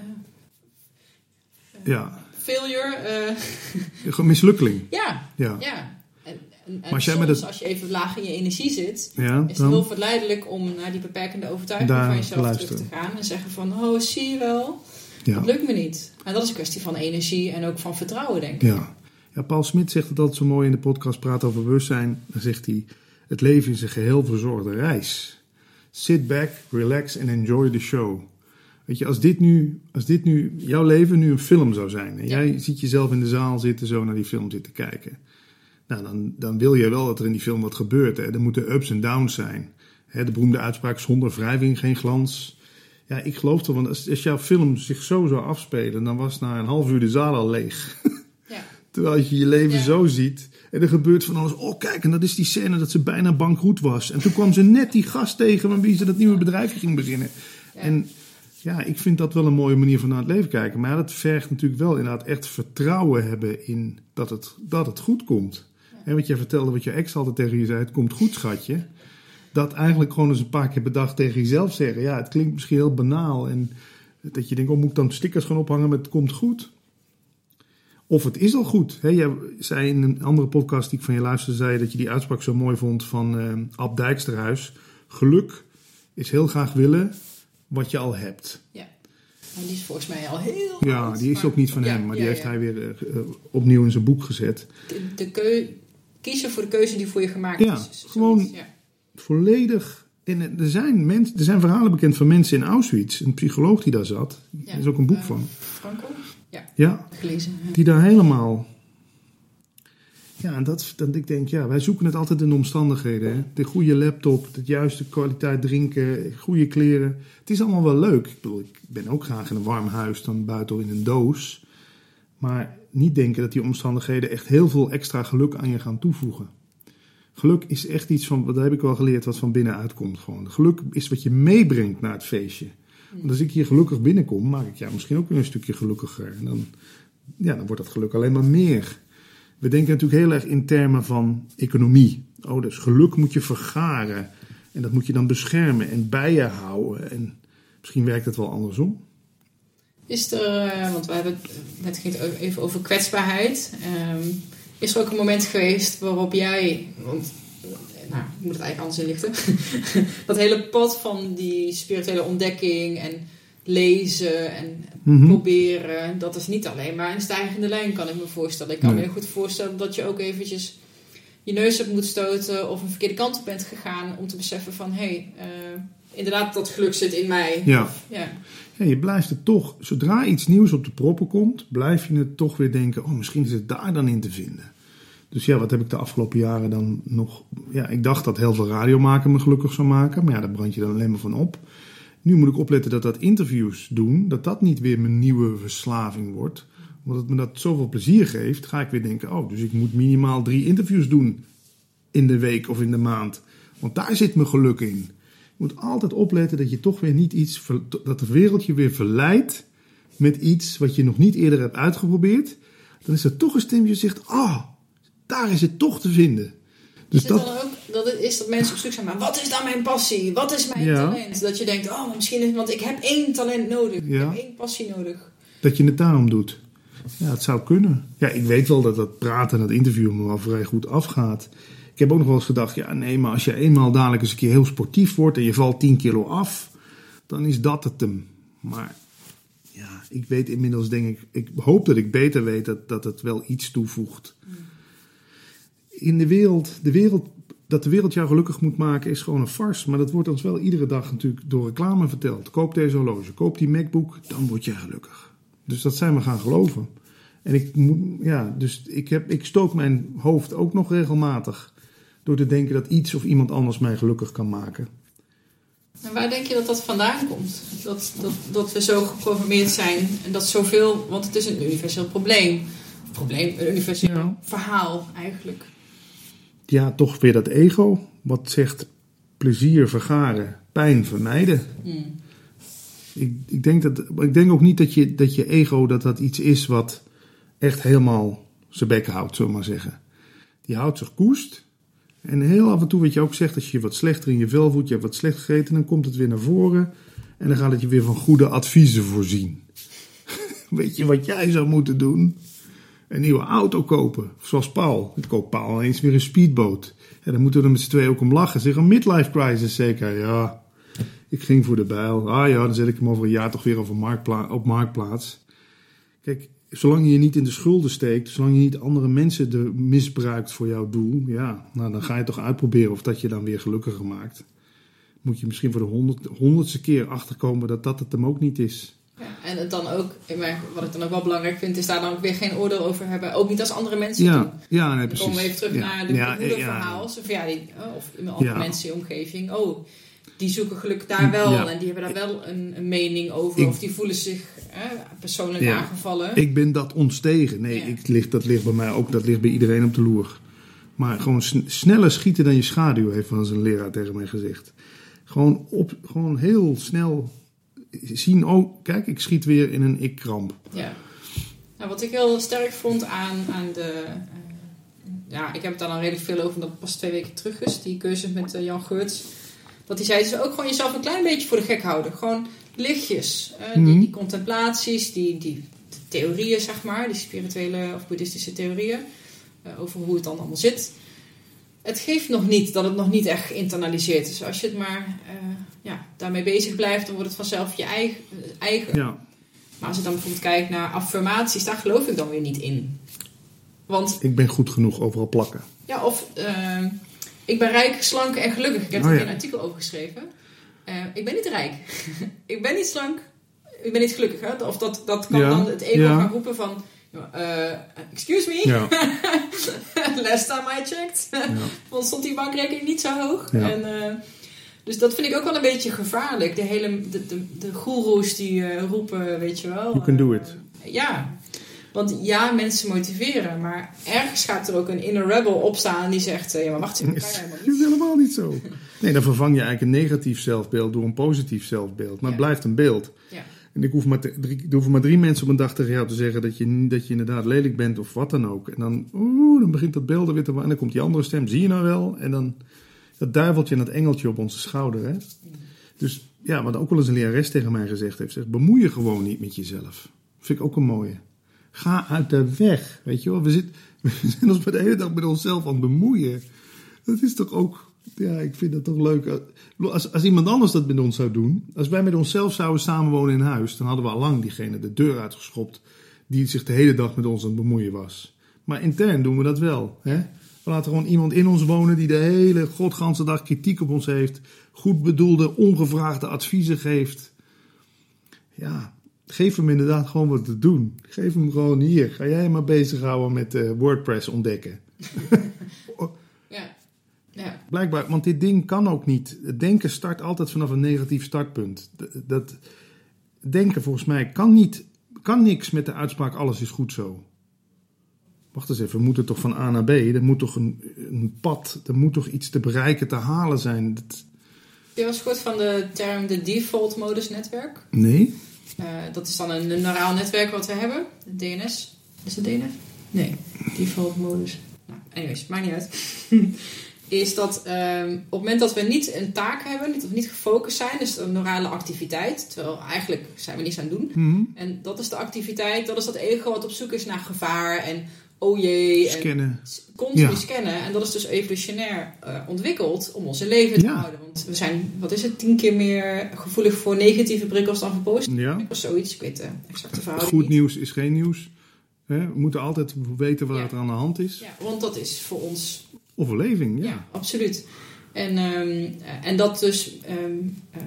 ja, failure. eh, *laughs* gewoon mislukkeling. ja, Ja, ja. En, als jij soms, met het- als je even laag in je energie zit, ja is het heel verleidelijk om naar die beperkende overtuiging Daar van jezelf luisteren. terug te gaan. En zeggen van, oh, zie je wel, ja. het lukt me niet. En dat is een kwestie van energie en ook van vertrouwen, denk ik. Ja. ja, Paul Smit zegt het altijd zo mooi in de podcast Praat over bewustzijn. Dan zegt hij, het leven is een geheel verzorgde reis. Sit back, relax and enjoy the show. Weet je, als dit nu, als dit nu jouw leven nu een film zou zijn... en jij ziet jezelf in de zaal zitten, zo naar die film zitten kijken... Nou, dan, dan wil je wel dat er in die film wat gebeurt. Hè? Er moeten ups en downs zijn. Hè, de beroemde uitspraak, zonder wrijving geen glans. Ja, ik geloof toch, want als, als jouw film zich zo zou afspelen... dan was na een half uur de zaal al leeg. Ja. *laughs* Terwijl je je leven Ja. zo ziet. En er gebeurt van alles. Oh, kijk, en dat is die scène dat ze bijna bankroet was. En toen kwam ze net die gast tegen met wie ze dat nieuwe bedrijfje ging beginnen. Ja. En ja, ik vind dat wel een mooie manier van naar het leven kijken. Maar dat vergt natuurlijk wel inderdaad echt vertrouwen hebben in dat het, dat het goed komt. En wat jij vertelde, wat je ex altijd tegen je zei, het komt goed, schatje. Dat eigenlijk gewoon eens een paar keer per dag tegen jezelf zeggen. Ja, het klinkt misschien heel banaal. En dat je denkt, oh, moet ik dan stickers gaan ophangen met het komt goed? Of het is al goed. Hè, jij zei in een andere podcast die ik van je luisterde, zei dat je die uitspraak zo mooi vond van eh Ab Dijksterhuis. Geluk is heel graag willen wat je al hebt. En die is volgens mij al heel Ja, oud, die is maar- ook niet van Ja, hem, maar die ja, heeft ja. hij weer eh, eh, opnieuw in zijn boek gezet. De, de keu- kiezen voor de keuze die voor je gemaakt Ja, is. Gewoon- Ja. Volledig. En er zijn, mensen, er zijn verhalen bekend van mensen in Auschwitz. Een psycholoog die daar zat. Ja, Er is ook een boek eh, van. Franco? Ja, Gelezen. ja. die daar helemaal. Ja, en dat, dat ik denk, ja, wij zoeken het altijd in de omstandigheden. Hè? De goede laptop, de juiste kwaliteit drinken, goede kleren. Het is allemaal wel leuk. Ik bedoel, ik ben ook graag in een warm huis dan buiten in een doos. Maar niet denken dat die omstandigheden echt heel veel extra geluk aan je gaan toevoegen. Geluk is echt iets van, dat heb ik wel geleerd, wat van binnenuit komt. Gewoon. Geluk is wat je meebrengt naar het feestje. Want als ik hier gelukkig binnenkom, maak ik jou misschien ook weer een stukje gelukkiger. En dan, ja, dan wordt dat geluk alleen maar meer. We denken natuurlijk heel erg in termen van economie. Oh, dus geluk moet je vergaren. En dat moet je dan beschermen en bij je houden. En misschien werkt het wel andersom. Is er, eh, want we hebben het net ging het even over kwetsbaarheid. Ehm, is er ook een moment geweest waarop jij, want eh, nou, ik moet het eigenlijk anders inlichten, *laughs* dat hele pad van die spirituele ontdekking en lezen en Mhm. proberen, dat is niet alleen maar een stijgende lijn, kan ik me voorstellen. Ik kan me heel goed voorstellen dat je ook eventjes je neus hebt moet stoten of een verkeerde kant op bent gegaan om te beseffen van, hé, hey, eh, inderdaad, dat geluk zit in mij. Ja. Ja. Ja, je blijft het toch, zodra iets nieuws op de proppen komt, blijf je het toch weer denken, oh, misschien is het daar dan in te vinden. Dus ja, wat heb ik de afgelopen jaren dan nog... Ja, ik dacht dat heel veel radio maken me gelukkig zou maken, maar ja, daar brand je dan alleen maar van op. Nu moet ik opletten dat dat interviews doen, dat dat niet weer mijn nieuwe verslaving wordt. Omdat het me dat zoveel plezier geeft, ga ik weer denken, oh, dus ik moet minimaal drie interviews doen in de week of in de maand. Want daar zit mijn geluk in. Je moet altijd opletten dat je toch weer niet iets, dat de wereld je weer verleidt met iets wat je nog niet eerder hebt uitgeprobeerd. Dan is er toch een stem die zegt, ah, daar is het toch te vinden. Dus dat, dan ook dat het is dat mensen op zoek zijn, maar wat is dan mijn passie? Wat is mijn Ja. talent? Dat je denkt, oh, misschien is want ik heb één talent nodig. Ja. Ik heb één passie nodig. dat je het daarom doet. Ja, het zou kunnen. Ja, ik weet wel dat dat praten en dat interview me wel vrij goed afgaat. Ik heb ook nog wel eens gedacht, ja nee, maar als je eenmaal dadelijk eens een keer heel sportief wordt en je valt 10 kilo af, dan is dat het hem. Maar ja, ik weet inmiddels denk ik, ik hoop dat ik beter weet dat, dat het wel iets toevoegt. In de wereld, de wereld, dat de wereld jou gelukkig moet maken is gewoon een farce. Maar dat wordt ons wel iedere dag natuurlijk door reclame verteld. Koop deze horloge, koop die MacBook, dan word jij gelukkig. Dus dat zijn we gaan geloven. En ik, ja, dus ik, heb, ik stook mijn hoofd ook nog regelmatig door te denken dat iets of iemand anders mij gelukkig kan maken. En waar denk je dat dat vandaan komt? Dat, dat, dat we zo geprogrammeerd zijn en dat zoveel, want het is een universeel probleem. Probleem, een universeel Ja. verhaal eigenlijk. Ja, toch weer dat ego, wat zegt plezier vergaren, pijn vermijden. Hmm. Ik, ik, denk dat, ik denk ook niet dat je, dat je ego dat dat iets is wat echt helemaal zijn bek houdt, zullen we maar zeggen. Die houdt zich koest. En heel af en toe wat je ook zegt, als je wat slechter in je vel voelt, je hebt wat slecht gegeten, dan komt het weer naar voren. En dan gaat het je weer van goede adviezen voorzien. *laughs* Weet je wat jij zou moeten doen? Een nieuwe auto kopen. Zoals Paul. Ik koop Paul eens weer een speedboot. En dan moeten we er met z'n twee ook om lachen. Zeg een midlife crisis zeker. Ja, ik ging voor de bijl. Ah ja, dan zet ik hem over een jaar toch weer op marktplaats. Kijk, zolang je je niet in de schulden steekt, zolang je niet andere mensen misbruikt voor jouw doel, ja, nou, dan ga je toch uitproberen of dat je dan weer gelukkiger maakt. Moet je misschien voor de honderd, honderdste keer achterkomen dat dat het hem ook niet is. En het dan ook, wat ik dan ook wel belangrijk vind, is daar dan ook weer geen oordeel over hebben. Ook niet als andere mensen ja, doen. Ja, nee, dan precies. komen we even terug Ja, naar de ja, moederverhaal. Of, ja, die, oh, of andere mensen in je omgeving. Oh, die zoeken geluk daar wel. En die hebben daar wel een, een mening over. Ik- of die voelen zich eh, persoonlijk aangevallen. Ik ben dat ontstegen. Nee, ik ligt, dat ligt bij mij ook. Dat ligt bij iedereen op de loer. Maar gewoon sn- sneller schieten dan je schaduw, heeft van zijn leraar tegen mij gezegd. Gewoon, op, gewoon heel snel zien, oh, kijk, ik schiet weer in een ik-kramp. Ja. Nou, wat ik heel sterk vond aan, aan de... eh, ja, ik heb het daar dan redelijk veel over, omdat het pas twee weken terug is. Die cursus met eh, Jan Geurts. Dat hij zei, dus ook gewoon jezelf een klein beetje voor de gek houden. Gewoon lichtjes. eh, die, Mhm. die contemplaties, die, die theorieën, zeg maar. Die spirituele of boeddhistische theorieën. over hoe het dan allemaal zit. Het geeft nog niet dat het nog niet echt geïnternaliseerd is. Als je het maar eh, ja, daarmee bezig blijft, dan wordt het vanzelf je eigen. eigen. Ja, Maar als je dan bijvoorbeeld kijkt naar affirmaties, daar geloof ik dan weer niet in. Want, ik ben goed genoeg overal plakken. ja, of ehm, ik ben rijk, slank en gelukkig. Ik heb Oh, er ja. een artikel over geschreven. Eh, ik ben niet rijk. *laughs* ik ben niet slank. Ik ben niet gelukkig. Hè? Of dat, dat kan Ja, dan het ego gaan roepen van... eh, excuse me, Ja, *laughs* last time I checked. Want *laughs* stond die bankrekening niet zo hoog. En, eh, dus dat vind ik ook wel een beetje gevaarlijk. De hele de, de, de goeroes die eh, roepen, weet je wel. You can do it. ja. Want ja, mensen motiveren. Maar ergens gaat er ook een inner rebel opstaan die zegt... ja, maar wacht even, dat kan helemaal Dat is helemaal niet zo. Nee, dan vervang je eigenlijk een negatief zelfbeeld door een positief zelfbeeld. Maar het blijft een beeld. Ja. En ik hoef maar drie, hoeven maar drie mensen op een dag tegen jou te zeggen dat je, dat je inderdaad lelijk bent of wat dan ook. En dan, oeh, dan begint dat beeld er weer te En dan komt die andere stem, zie je nou wel? En dan dat duiveltje en dat engeltje op onze schouder. Hè? Dus ja, wat ook wel eens een lerares tegen mij gezegd heeft, zegt, bemoei je gewoon niet met jezelf. Vind ik ook een mooie. Ga uit de weg, weet je wel. We, zit, *laughs* we zijn ons de hele dag met onszelf aan het bemoeien. Dat is toch ook, ja, ik vind dat toch leuk. Als, als iemand anders dat met ons zou doen, als wij met onszelf zouden samenwonen in huis, dan hadden we al lang diegene de deur uitgeschopt die zich de hele dag met ons aan het bemoeien was. Maar intern doen we dat wel. Hè? We laten gewoon iemand in ons wonen die de hele godganse dag kritiek op ons heeft, goed bedoelde, ongevraagde adviezen geeft. Ja, geef hem inderdaad gewoon wat te doen. Geef hem gewoon hier. Ga jij maar bezighouden met eh, WordPress ontdekken. *laughs* Ja. Blijkbaar, want dit ding kan ook niet. Het denken start altijd vanaf een negatief startpunt. Dat denken volgens mij kan niet, kan niks met de uitspraak alles is goed zo. Wacht eens even, we moeten toch van A naar B. Er moet toch een, een pad, er moet toch iets te bereiken, te halen zijn. Dat- je eens gehoord van de term de default modus netwerk? nee? Eh, dat is dan een neuraal netwerk wat we hebben. De DNS. Is het DNS? Nee. Default modus. Nou, anyways, maakt niet uit. *laughs* is dat ehm, op het moment dat we niet een taak hebben, niet, of niet gefocust zijn, dus een neurale activiteit, terwijl eigenlijk zijn we niets aan het doen. Mhm. En dat is de activiteit, dat is dat ego wat op zoek is naar gevaar en oh jee. En Scannen. continu Ja. scannen. En dat is dus evolutionair eh, ontwikkeld om ons in leven te Ja. houden. Want we zijn, wat is het, tien keer meer gevoelig voor negatieve prikkels dan voor positieve Ja. prikkels. Zoiets, ik weet de exacte verhouding Goed niet. nieuws is geen nieuws. Hè, We moeten altijd weten wat er aan de hand is. Ja, want dat is voor ons, Overleving, ja, ja. absoluut. En, ehm, eh, en dat dus ehm, eh,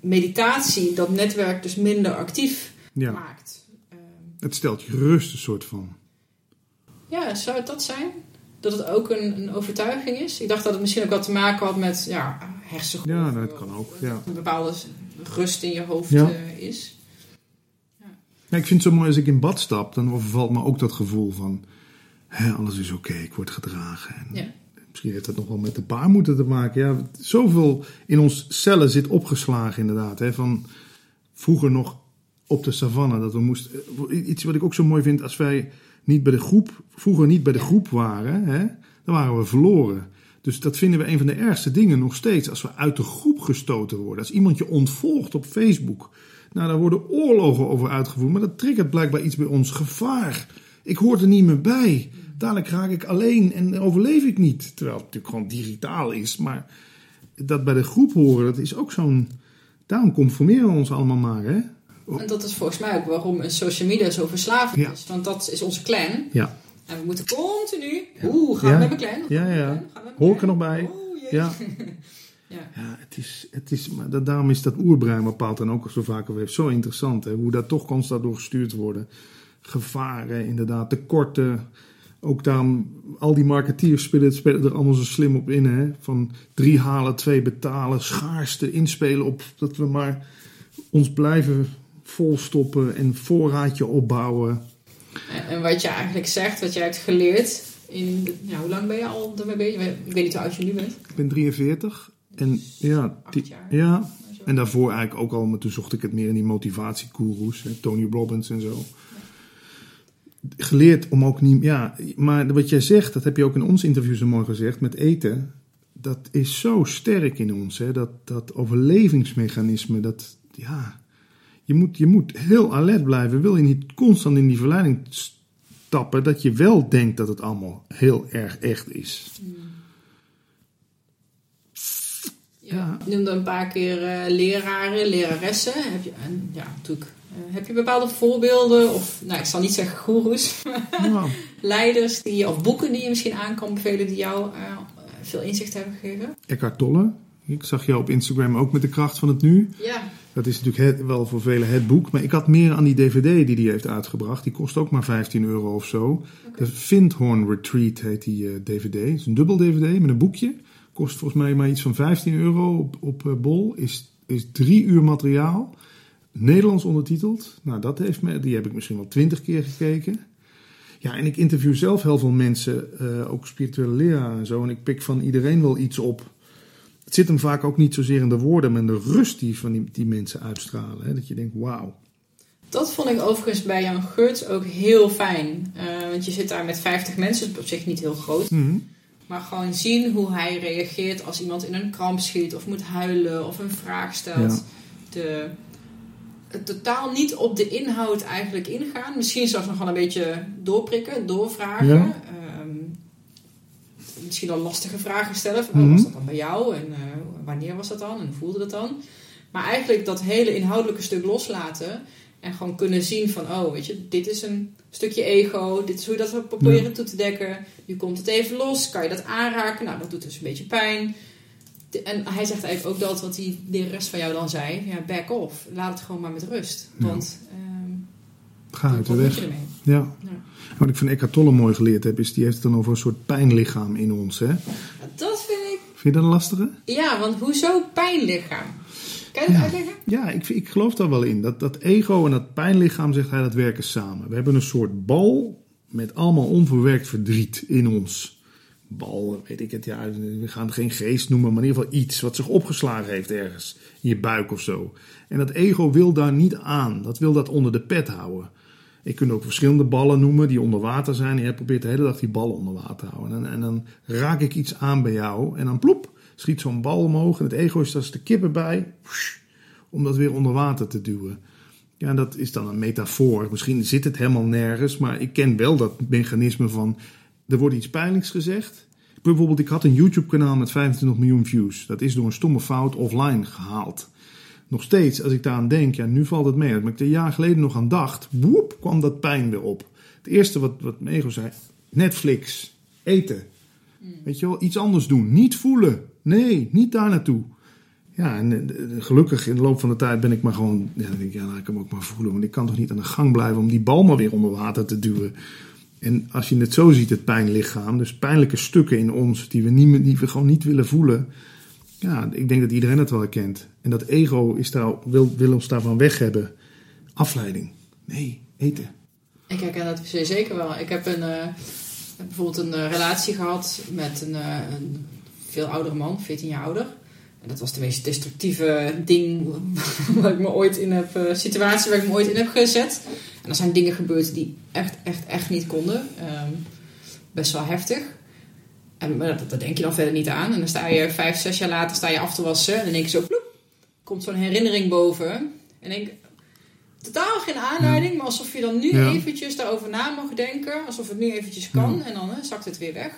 meditatie, dat netwerk dus minder actief ja. maakt. Ehm, Het stelt je gerust, een soort van. ja, zou het dat zijn? Dat het ook een, een overtuiging is? Ik dacht dat het misschien ook wat te maken had met ja, hersengolven. Ja, dat kan ook, ja. Een bepaalde rust in je hoofd Ja. eh, is. Ja, ik vind het zo mooi als ik in bad stap, dan overvalt me ook dat gevoel van... Hè, alles is oké, ik word gedragen. En Ja. Misschien heeft dat nog wel met de baarmoeder te maken. Ja, zoveel in ons cellen zit opgeslagen inderdaad. Hè, van vroeger nog op de savanne. Dat we moesten, eh, iets wat ik ook zo mooi vind, als wij niet bij de groep, vroeger niet bij de groep waren, hè, dan waren we verloren. Dus dat vinden we een van de ergste dingen nog steeds. Als we uit de groep gestoten worden. Als iemand je ontvolgt op Facebook. Nou, daar worden oorlogen over uitgevoerd. Maar dat triggert blijkbaar iets bij ons. Gevaar. Ik hoor er niet meer bij. Dadelijk raak ik alleen en overleef ik niet. Terwijl het natuurlijk gewoon digitaal is. Maar dat bij de groep horen, dat is ook zo'n... Daarom conformeren we ons allemaal maar, hè? En dat is volgens mij ook waarom een social media zo verslavend Ja. is. Want dat is onze clan. Ja. En we moeten continu... Oeh, gaan we met mijn clan? Ja, ja. Gaan we Hoor ik er nog bij? Jee. Ja. *laughs* Ja. Ja, het is, het is, maar dat, daarom is dat oerbrein bepaald dan ook zo vaak heeft. Zo interessant, hè? hoe dat toch constant door gestuurd worden. Gevaren, inderdaad, tekorten. Ook daarom, al die marketeers spelen, spelen er allemaal zo slim op in. Hè? Van drie halen, twee betalen, schaarste inspelen op dat we maar ons blijven volstoppen en voorraadje opbouwen. En, wat je eigenlijk zegt, wat jij hebt geleerd... In de, hoe lang ben je al daarmee bezig? Ik weet niet hoe oud je nu bent. Ik ben 43 en ja, die- jaar. ja. En daarvoor eigenlijk ook al, maar toen zocht ik het meer in die motivatiekoeroes, hè, Tony Robbins en zo. Geleerd om ook niet, ja, maar wat jij zegt, dat heb je ook in ons interview zo mooi gezegd, met eten, dat is zo sterk in ons, hè, dat, dat overlevingsmechanisme, dat, ja, je moet, je moet heel alert blijven, wil je niet constant in die verleiding stappen, dat je wel denkt dat het allemaal heel erg echt is. Ja. Je noemde een paar keer eh, leraren, leraressen. Heb je, en, ja, natuurlijk. Eh, heb je bepaalde voorbeelden of, nou, ik zal niet zeggen goeroes, *laughs* Nou, leiders die, of boeken die je misschien aan kan bevelen die jou eh, veel inzicht hebben gegeven? Eckhart Tolle, ik zag jou op Instagram ook met de kracht van het nu. Ja, Dat is natuurlijk het- wel voor velen het boek. Maar ik had meer aan die DVD die hij heeft uitgebracht. Die kost ook maar 15 euro of zo. De Vindhorn Retreat heet die eh, DVD. Het is een dubbel DVD met een boekje. Kost volgens mij maar iets van 15 euro op, op eh, Bol. Is, is drie uur materiaal. Nederlands ondertiteld. Nou, dat heeft me, die heb ik misschien wel twintig keer gekeken. Ja, en ik interview zelf heel veel mensen, eh, ook spirituele leraren en zo. En ik pik van iedereen wel iets op. Het zit hem vaak ook niet zozeer in de woorden, maar in de rust die van die, die mensen uitstralen. Hè? Dat je denkt, wauw. dat vond ik overigens bij Jan Geurts ook heel fijn. Eh, want je zit daar met 50 mensen, dat is op zich niet heel groot. Mhm. Maar gewoon zien hoe hij reageert als iemand in een kramp schiet of moet huilen of een vraag stelt. Ja. De, totaal niet op de inhoud eigenlijk ingaan. Misschien zelfs nog wel een beetje doorprikken, doorvragen. Ja. Ehm, misschien al lastige vragen stellen. Van, oh, Mhm. was dat dan bij jou? En eh, wanneer was dat dan? En hoe voelde dat dan? Maar eigenlijk dat hele inhoudelijke stuk loslaten. En gewoon kunnen zien van, oh, weet je, dit is een stukje ego. Dit is hoe je dat proberen toe te dekken. Nu komt het even los. Kan je dat aanraken? Nou, dat doet dus een beetje pijn. En hij zegt eigenlijk ook dat wat die de rest van jou dan zei. Ja, back off. Laat het gewoon maar met rust. Ja. Want ehm Ga uit de wat moet weg. Ja. Ja. Wat ik van Eckhart Tolle mooi geleerd heb, is die heeft het dan over een soort pijnlichaam in ons. Hè? Ja, Dat vind ik... Vind je dat een lastige? Ja, want hoezo pijnlichaam? Kan je dat Ja. uitleggen? Ja, ik, ik geloof daar wel in. Dat, dat ego en dat pijnlichaam, zegt hij, dat werken samen. We hebben een soort bal met allemaal onverwerkt verdriet in ons. Bal, weet ik het, ja, we gaan het geen geest noemen, maar in ieder geval iets wat zich opgeslagen heeft ergens in je buik of zo. En dat ego wil daar niet aan. Dat wil dat onder de pet houden. Ik kunt ook verschillende ballen noemen die onder water zijn. Jij probeert de hele dag die ballen onder water te houden. En, en dan raak ik iets aan bij jou. En dan ploep, schiet zo'n bal omhoog. En het ego is als de kippen bij. Om dat weer onder water te duwen. Ja, dat is dan een metafoor. Misschien zit het helemaal nergens. Maar ik ken wel dat mechanisme van... Er wordt iets pijnlijks gezegd. Bijvoorbeeld, ik had een YouTube-kanaal met 25 miljoen views. Dat is door een stomme fout offline gehaald. Nog steeds, als ik daaraan denk, ja, nu valt het mee. Maar ik er een jaar geleden nog aan dacht, woep, kwam dat pijn weer op. Het eerste wat, wat mijn ego zei, Netflix, eten. Weet je wel, iets anders doen. Niet voelen. Nee, niet daar naartoe. Ja, en eh, gelukkig in de loop van de tijd ben ik maar gewoon, ja, dan denk ik, ja, laat ik hem ook maar voelen. Want ik kan toch niet aan de gang blijven om die bal maar weer onder water te duwen. En als je het zo ziet, het pijnlichaam, dus pijnlijke stukken in ons die we, niet, die we gewoon niet willen voelen. Ja, ik denk dat iedereen het wel herkent. En dat ego is daar, wil, wil ons daarvan weg hebben. Afleiding. Nee, eten. Ik herken dat zeker wel. Ik heb een, eh, bijvoorbeeld een eh, relatie gehad met een, eh, een veel oudere man, 14 jaar ouder. Dat was de meest destructieve ding *laughs* waar ik me ooit in heb, uh, situatie waar ik me ooit in heb gezet. En er zijn dingen gebeurd die echt, echt, echt niet konden. Ehm, best wel heftig. En dat, dat, denk je dan verder niet aan. En dan sta je vijf, zes jaar later sta je af te wassen. En dan denk je zo, ploep, komt zo'n herinnering boven. En denk totaal geen aanleiding, maar alsof je dan nu eventjes daarover na mag denken. Alsof het nu eventjes kan. En dan hè, zakt het weer weg.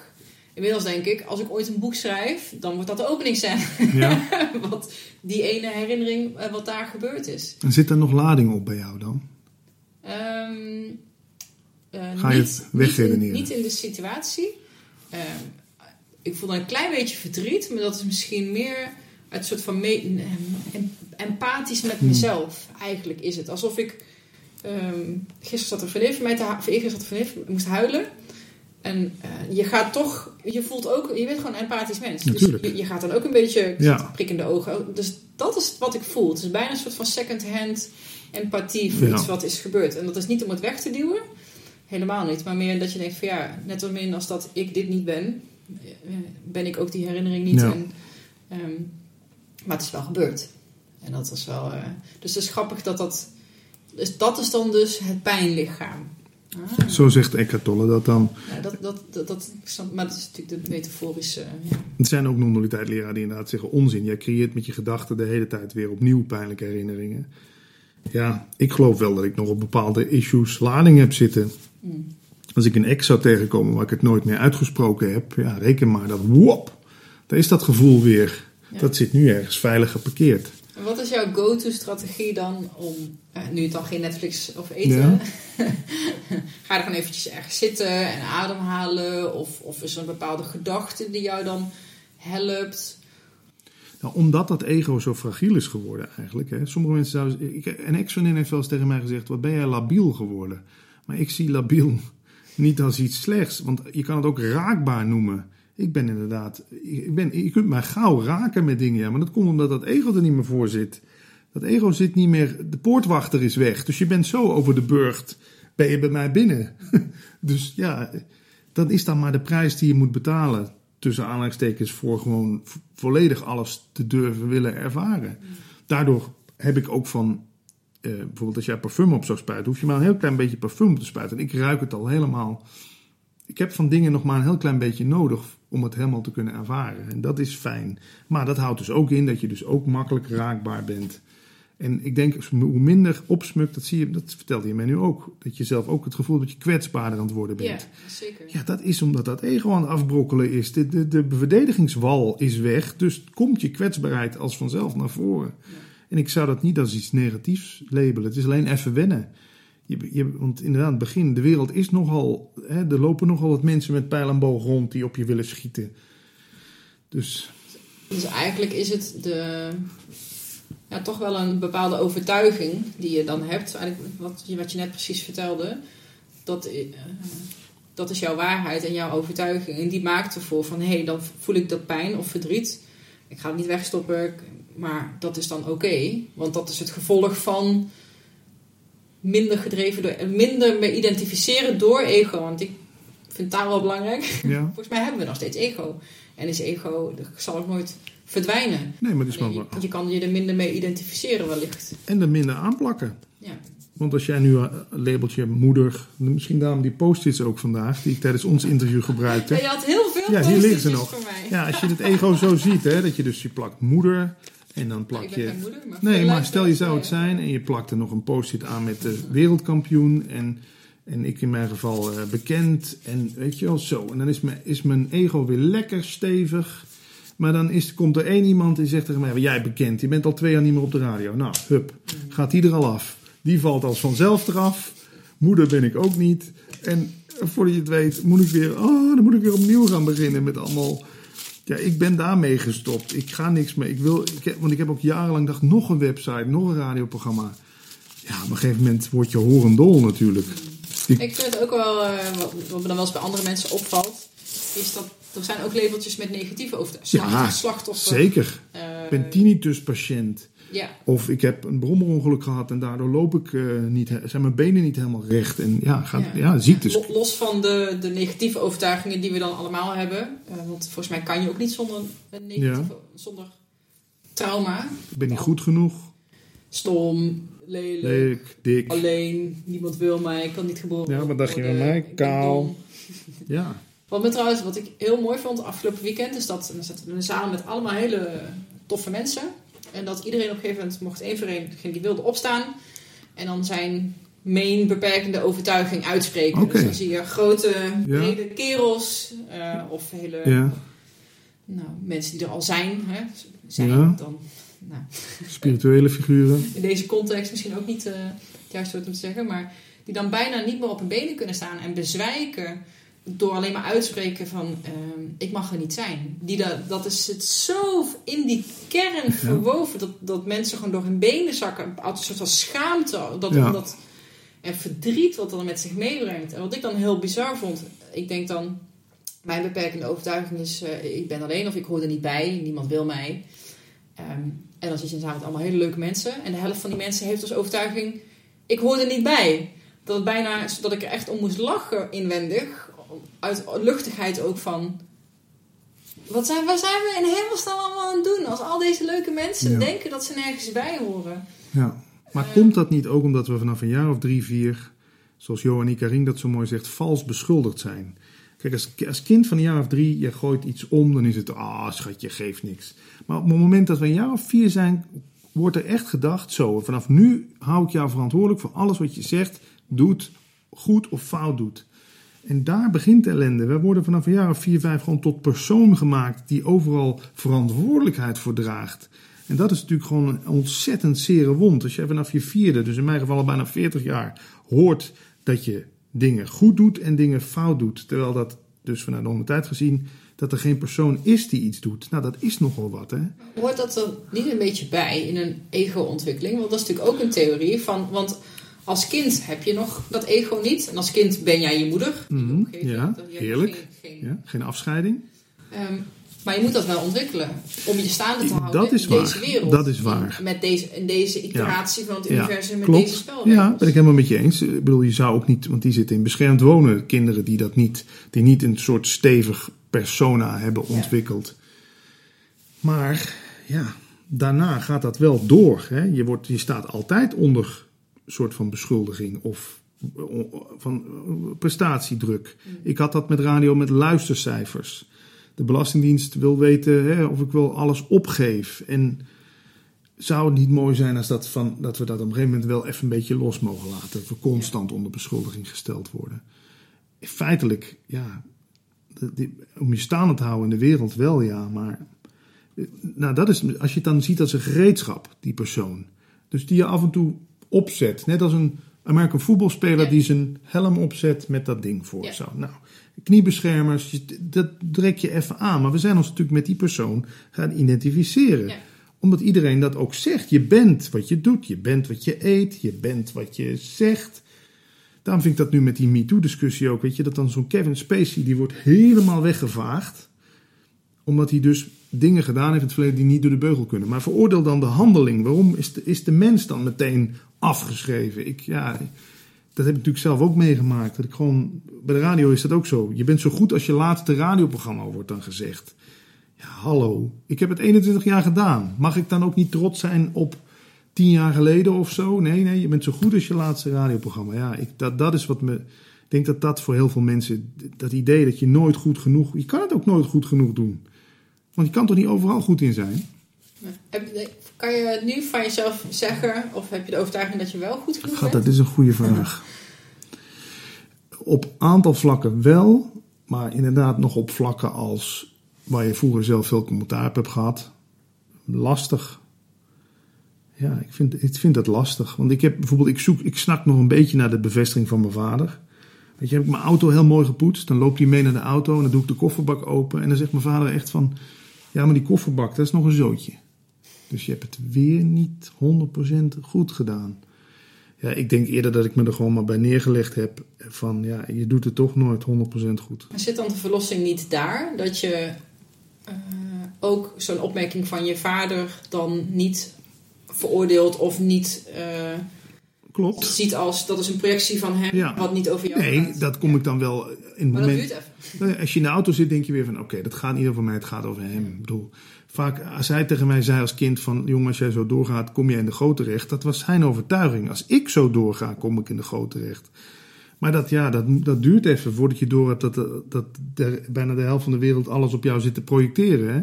Inmiddels denk ik, als ik ooit een boek schrijf, dan wordt dat de openingscène. Ja. *laughs* wat die ene herinnering, eh, wat daar gebeurd is. En zit er nog lading op bij jou dan? Um, Ga je het wegredeneren? Niet, niet, in de situatie. Um, ik voel dan een klein beetje verdriet, maar dat is misschien meer het soort van empathisch met hmm. mezelf. Eigenlijk is het alsof ik. Um, gisteren zat er vriendin van mij te of eergisteren zat er vriendin van moest huilen. En uh, je gaat toch, je voelt ook, je bent gewoon een empathisch mens. Dus je, je, gaat dan ook een beetje ja. prik in de ogen. Dus dat is wat ik voel. Het is bijna een soort van second-hand empathie voor iets wat is gebeurd. En dat is niet om het weg te duwen, helemaal niet. Maar meer dat je denkt van ja, net zo min als dat ik dit niet ben, ben ik ook die herinnering niet. En, um, maar het is wel gebeurd. En dat is wel. Uh, dus het is grappig dat dat. Dus dat is dan dus het pijnlichaam. Ah. Zo zegt Eckhart Tolle dat dan. Ja, dat, dat, dat, dat, maar dat is natuurlijk de metaforische. Ja. Er zijn ook leraren die inderdaad zeggen onzin. Jij creëert met je gedachten de hele tijd weer opnieuw pijnlijke herinneringen. Ja, ik geloof wel dat ik nog op bepaalde issues lading heb zitten. Mm. Als ik een ex zou tegenkomen waar ik het nooit meer uitgesproken heb, ja, reken maar dat wop, daar is dat gevoel weer. Dat zit nu ergens veilig geparkeerd. Wat is jouw go-to-strategie dan om, eh, nu het dan geen Netflix of eten, *laughs* ga er gewoon eventjes ergens zitten en ademhalen? Of, of is er een bepaalde gedachte die jou dan helpt? Nou, omdat dat ego zo fragiel is geworden eigenlijk. Hè. Sommige mensen zouden... Ik, een ex-vriendin heeft wel eens tegen mij gezegd, wat ben jij labiel geworden? Maar ik zie labiel *laughs* niet als iets slechts, want je kan het ook raakbaar noemen. Ik ben inderdaad, ik ben, je kunt mij gauw raken met dingen, ja, maar dat komt omdat dat ego er niet meer voor zit. Dat ego zit niet meer, de poortwachter is weg, dus je bent zo over de burcht, ben je bij mij binnen. *laughs* dus ja, dat is dan maar de prijs die je moet betalen, tussen aanhalingstekens, voor gewoon volledig alles te durven willen ervaren. Daardoor heb ik ook van, eh, bijvoorbeeld als jij parfum op zou spuiten, hoef je maar een heel klein beetje parfum te spuiten. En ik ruik het al helemaal ik heb van dingen nog maar een heel klein beetje nodig om het helemaal te kunnen ervaren. En dat is fijn. Maar dat houdt dus ook in dat je dus ook makkelijk raakbaar bent. En ik denk, hoe minder opsmukt, dat zie je, dat vertelde je mij nu ook. Dat je zelf ook het gevoel dat je kwetsbaarder aan het worden bent. Ja, zeker. Ja, dat is omdat dat ego aan het afbrokkelen is. De, de, de verdedigingswal is weg, dus komt je kwetsbaarheid als vanzelf naar voren. En ik zou dat niet als iets negatiefs labelen. Het is alleen even wennen. Je, je, want inderdaad, het begin, de wereld is nogal. Hè, er lopen nogal wat mensen met pijl en boog rond die op je willen schieten. Dus. Dus eigenlijk is het de, ja, toch wel een bepaalde overtuiging die je dan hebt. Eigenlijk wat, wat je net precies vertelde. Dat, uh, dat is jouw waarheid en jouw overtuiging. En die maakt ervoor van hé, hey, dan voel ik dat pijn of verdriet. Ik ga het niet wegstoppen, maar dat is dan oké. want dat is het gevolg van minder gedreven door, minder me identificeren door ego. Want ik vind taal wel belangrijk. Ja. *laughs* Volgens mij hebben we nog steeds ego. En is ego, dat zal ook nooit verdwijnen. Nee, maar dat is wel... Je, je kan je er minder mee identificeren wellicht. En er minder aanplakken. Ja. Want als jij nu een labeltje moeder, misschien daarom die post-its ook vandaag, die ik tijdens ons interview gebruikte. Ja, je had heel veel ja, hier liggen ze nog. Ja, als je het ego zo ziet, hè, dat je dus je plakt moeder, en dan plak je. Moeder, maar nee, maar stel je zou het zijn en je plakt er nog een post-it aan met de wereldkampioen. En, en ik in mijn geval uh, bekend. En weet je wel, zo. En dan is mijn, is mijn ego weer lekker stevig. Maar dan is, komt er één iemand die zegt tegen mij: Jij bekend, je bent al twee jaar niet meer op de radio. Nou, hup, gaat die er al af. Die valt als vanzelf eraf. Moeder ben ik ook niet. En voordat je het weet, moet ik weer, oh, dan moet ik weer opnieuw gaan beginnen met allemaal ja, ik ben daarmee gestopt. Ik ga niks meer. Ik wil, ik want ik heb ook jarenlang gedacht, nog een website, nog een radioprogramma. Ja, op een gegeven moment word je horendol natuurlijk. Ik, ik vind het ook wel, uh, wat, me dan wel eens bij andere mensen opvalt, is dat er zijn ook labeltjes met negatieve over ja, slachtoffer. Zeker. Uh, ik ben tinnitus patiënt. Ja. Of ik heb een brommerongeluk gehad en daardoor loop ik uh, niet, zijn mijn benen niet helemaal recht. En ja, gaat, ja. ja ziektes. Los van de, de negatieve overtuigingen die we dan allemaal hebben. Uh, want volgens mij kan je ook niet zonder een negatieve, zonder trauma. Ik ben niet goed genoeg. Stom, lelijk, dik. alleen, niemand wil mij, ik kan niet geboren Ja, wat dacht je worden, van mij? Kaal. *laughs* Ja. Wat me trouwens, wat ik heel mooi vond afgelopen weekend, is dat en dan zaten we in een zaal met allemaal hele toffe mensen. En dat iedereen op een gegeven moment mocht één voor één, degene die wilde, opstaan. En dan zijn main beperkende overtuiging uitspreken. Dus dan zie je grote, brede kerels eh, of hele ja, nou, mensen die er al zijn. Hè, zijn Ja. dan, nou, spirituele figuren. in deze context misschien ook niet eh, het juiste woord om te zeggen, maar die dan bijna niet meer op hun benen kunnen staan en bezwijken door alleen maar uitspreken van ehm, ik mag er niet zijn. Die dat, dat is het zo in die kern verwoven dat, dat mensen gewoon door hun benen zakken. Uit een soort van schaamte dat, Ja. omdat, en verdriet wat dat met zich meebrengt. En wat ik dan heel bizar vond, ik denk dan, mijn beperkende overtuiging is eh, ik ben alleen of ik hoor er niet bij, niemand wil mij. Ehm, en dan zit je in zaal met allemaal hele leuke mensen. En de helft van die mensen heeft als overtuiging: ik hoor er niet bij. Dat het bijna dat ik er echt om moest lachen inwendig. Uit luchtigheid ook van. Wat zijn, wat zijn we in hemelsnaam allemaal aan het doen? Als al deze leuke mensen Ja. denken dat ze nergens bij horen. Ja. Maar Eh. komt dat niet ook omdat we vanaf een jaar of drie, vier, zoals Johan Ikaring dat zo mooi zegt, vals beschuldigd zijn? Kijk, als, als kind van een jaar of drie, je gooit iets om, dan is het, ah schatje, geeft niks. Maar op het moment dat we een jaar of vier zijn, wordt er echt gedacht, zo, vanaf nu hou ik jou verantwoordelijk voor alles wat je zegt, doet, goed of fout doet. En daar begint de ellende. We worden vanaf een jaar of vier, vijf gewoon tot persoon gemaakt die overal verantwoordelijkheid voor draagt. En dat is natuurlijk gewoon een ontzettend zere wond. Als jij vanaf je vierde, dus in mijn geval al bijna 40 jaar, hoort dat je dingen goed doet en dingen fout doet. Terwijl dat dus vanuit de longe tijd gezien, dat er geen persoon is die iets doet. Nou, dat is nogal wat, hè? Hoort dat er niet een beetje bij in een ego-ontwikkeling? Want dat is natuurlijk ook een theorie van. Want als kind heb je nog dat ego niet. En als kind ben jij je moeder. Mhm, omgeving. ja, heerlijk. geen- geen- Ja, geen afscheiding. Ehm, maar je moet dat wel ontwikkelen om je staande te houden Dat is in deze wereld. Dat is waar. Met deze, in deze iteratie van het Ja, universum, met deze spelregels. Ja, ben ik helemaal met je eens. Ik bedoel, je zou ook niet, want die zitten in beschermd wonen. Kinderen die dat niet, die niet een soort stevig persona hebben ontwikkeld. Maar ja, daarna gaat dat wel door. Hè? Je, wordt, je staat altijd onder soort van beschuldiging of eh, van eh, prestatiedruk. Ik had dat met radio met luistercijfers. De Belastingdienst wil weten hè, of ik wel alles opgeef. En zou het niet mooi zijn als dat, van, dat we dat op een gegeven moment wel even een beetje los mogen laten? Dat we constant onder beschuldiging gesteld worden. Feitelijk, ja, om je staande te houden in de wereld wel, ja, maar eh, nou, dat is, als je het dan ziet als een gereedschap, die persoon. Dus die je af en toe opzet. Net als een American voetbalspeler Ja. die zijn helm opzet met dat ding voor. Ja. Zo, nou, kniebeschermers, dat trek je even aan. Maar we zijn ons natuurlijk met die persoon gaan identificeren Ja. omdat iedereen dat ook zegt. Je bent wat je doet, je bent wat je eet, je bent wat je zegt. Daarom vind ik dat nu met die MeToo-discussie ook. Weet je, dat dan zo'n Kevin Spacey, die wordt helemaal weggevaagd. Omdat hij dus dingen gedaan heeft in het verleden die niet door de beugel kunnen. Maar veroordeel dan de handeling. Waarom is de, is de mens dan meteen afgeschreven? Ik, ja, dat heb ik natuurlijk zelf ook meegemaakt. Dat ik gewoon, bij de radio is dat ook zo. Je bent zo goed als je laatste radioprogramma, wordt dan gezegd. Ja, hallo. Ik heb het 21 jaar gedaan. Mag ik dan ook niet trots zijn op 10 jaar geleden of zo? Nee, nee, je bent zo goed als je laatste radioprogramma. Ja, ik, dat, dat is wat me. Ik denk dat dat voor heel veel mensen. Dat idee dat je nooit goed genoeg. Je kan het ook nooit goed genoeg doen. Want je kan toch niet overal goed in zijn? Kan je het nu van jezelf zeggen, of heb je de overtuiging dat je wel goed genoeg bent? dat is een goede vraag. Op aantal vlakken wel, maar inderdaad nog op vlakken als waar je vroeger zelf veel commentaar op hebt gehad. Lastig. Ja, ik vind, ik vind dat lastig. Want ik heb bijvoorbeeld, ik zoek, ik snak nog een beetje naar de bevestiging van mijn vader. Weet je, heb ik mijn auto heel mooi gepoetst. Dan loopt hij mee naar de auto en dan doe ik de kofferbak open. En dan zegt mijn vader echt van, ja, maar die kofferbak, dat is nog een zootje. Dus je hebt het weer niet 100% goed gedaan. Ja, ik denk eerder dat ik me er gewoon maar bij neergelegd heb van ja, je doet het toch nooit 100% goed. Maar Zit dan de verlossing niet daar? Dat je eh, ook zo'n opmerking van je vader dan niet veroordeelt of niet eh, Klopt. ziet als dat is een projectie van hem, Ja. wat niet over jou Nee, gaat? dat kom ik dan wel in het maar dat moment. duurt even. Als je in de auto zit, denk je weer van oké, dat gaat niet over mij, het gaat over hem. Ik bedoel, vaak, als hij tegen mij zei als kind van... jongen, als jij zo doorgaat, kom jij in de goot terecht. Dat was zijn overtuiging. Als ik zo doorga, kom ik in de goot terecht. Maar dat, ja, dat, dat duurt even voordat je door hebt dat, dat, bijna de helft van de wereld alles op jou zit te projecteren. Hè?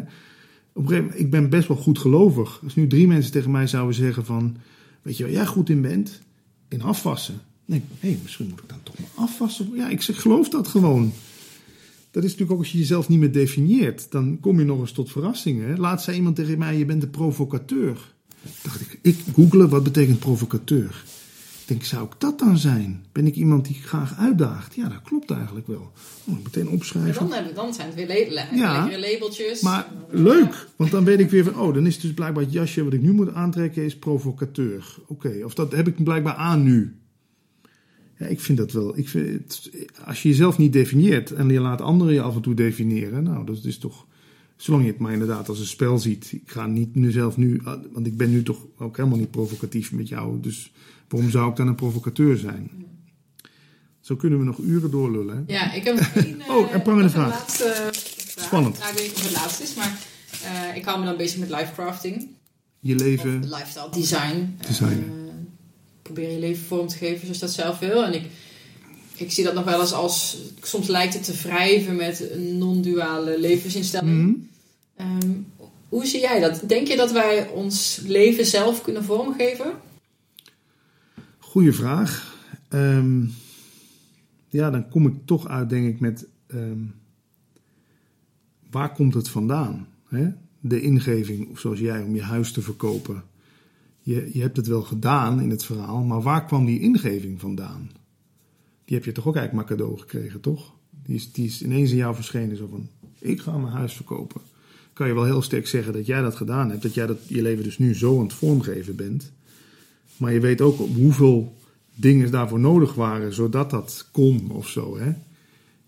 Op een gegeven ik ben best wel goed gelovig. Als nu drie mensen tegen mij zouden zeggen van... weet je waar jij goed in bent? In afwassen. Hé, hey, misschien moet ik dan toch maar afwassen. Ja, ik zeg, geloof dat gewoon. Dat is natuurlijk ook als je jezelf niet meer definieert. Dan kom je nog eens tot verrassingen. Laat zei iemand tegen mij, je bent een provocateur. dacht ik, ik googelen, wat betekent provocateur? Ik denk, zou ik dat dan zijn? Ben ik iemand die graag uitdaagt? Ja, dat klopt eigenlijk wel. Moet ik meteen opschrijven. dan, hebben, dan zijn het weer labelen, ja, labeltjes. Maar leuk, want dan weet ik weer van... oh, dan is het dus blijkbaar het jasje wat ik nu moet aantrekken is provocateur. Oké, of dat heb ik blijkbaar aan nu. Ja, ik vind dat wel... Ik vind het, als je jezelf niet definieert en je laat anderen je af en toe definiëren... nou, dat is toch... Zolang je het maar inderdaad als een spel ziet. Ik ga niet nu zelf nu... Want ik ben nu toch ook helemaal niet provocatief met jou. Dus Waarom zou ik dan een provocateur zijn? Zo kunnen we nog uren doorlullen. Hè? Ja, ik heb één, *laughs* oh, een prangende vraag. Laatste vraag. Spannend. Nou, ik weet niet of het laatste is, maar uh, ik hou me dan bezig met lifecrafting. Je leven... Of lifestyle design. Design. Uh, probeer je leven vorm te geven zoals je dat zelf wil. En ik, ik zie dat nog wel eens als... Soms lijkt het te wrijven met een non-duale levensinstelling. Mm um, hoe zie jij dat? Denk je dat wij ons leven zelf kunnen vormgeven? Goeie vraag. Um, ja, dan kom ik toch uit, denk ik, met um, waar komt het vandaan? Hè? De ingeving, zoals jij, om je huis te verkopen. Je, je hebt het wel gedaan in het verhaal, maar waar kwam die ingeving vandaan? Die heb je toch ook eigenlijk maar cadeau gekregen, toch? Die is, die is ineens in jou verschenen, zo van, ik ga mijn huis verkopen. Kan je wel heel sterk zeggen dat jij dat gedaan hebt, dat jij dat, je leven dus nu zo aan het vormgeven bent. Maar je weet ook hoeveel dingen daarvoor nodig waren, zodat dat kon of zo. Hè?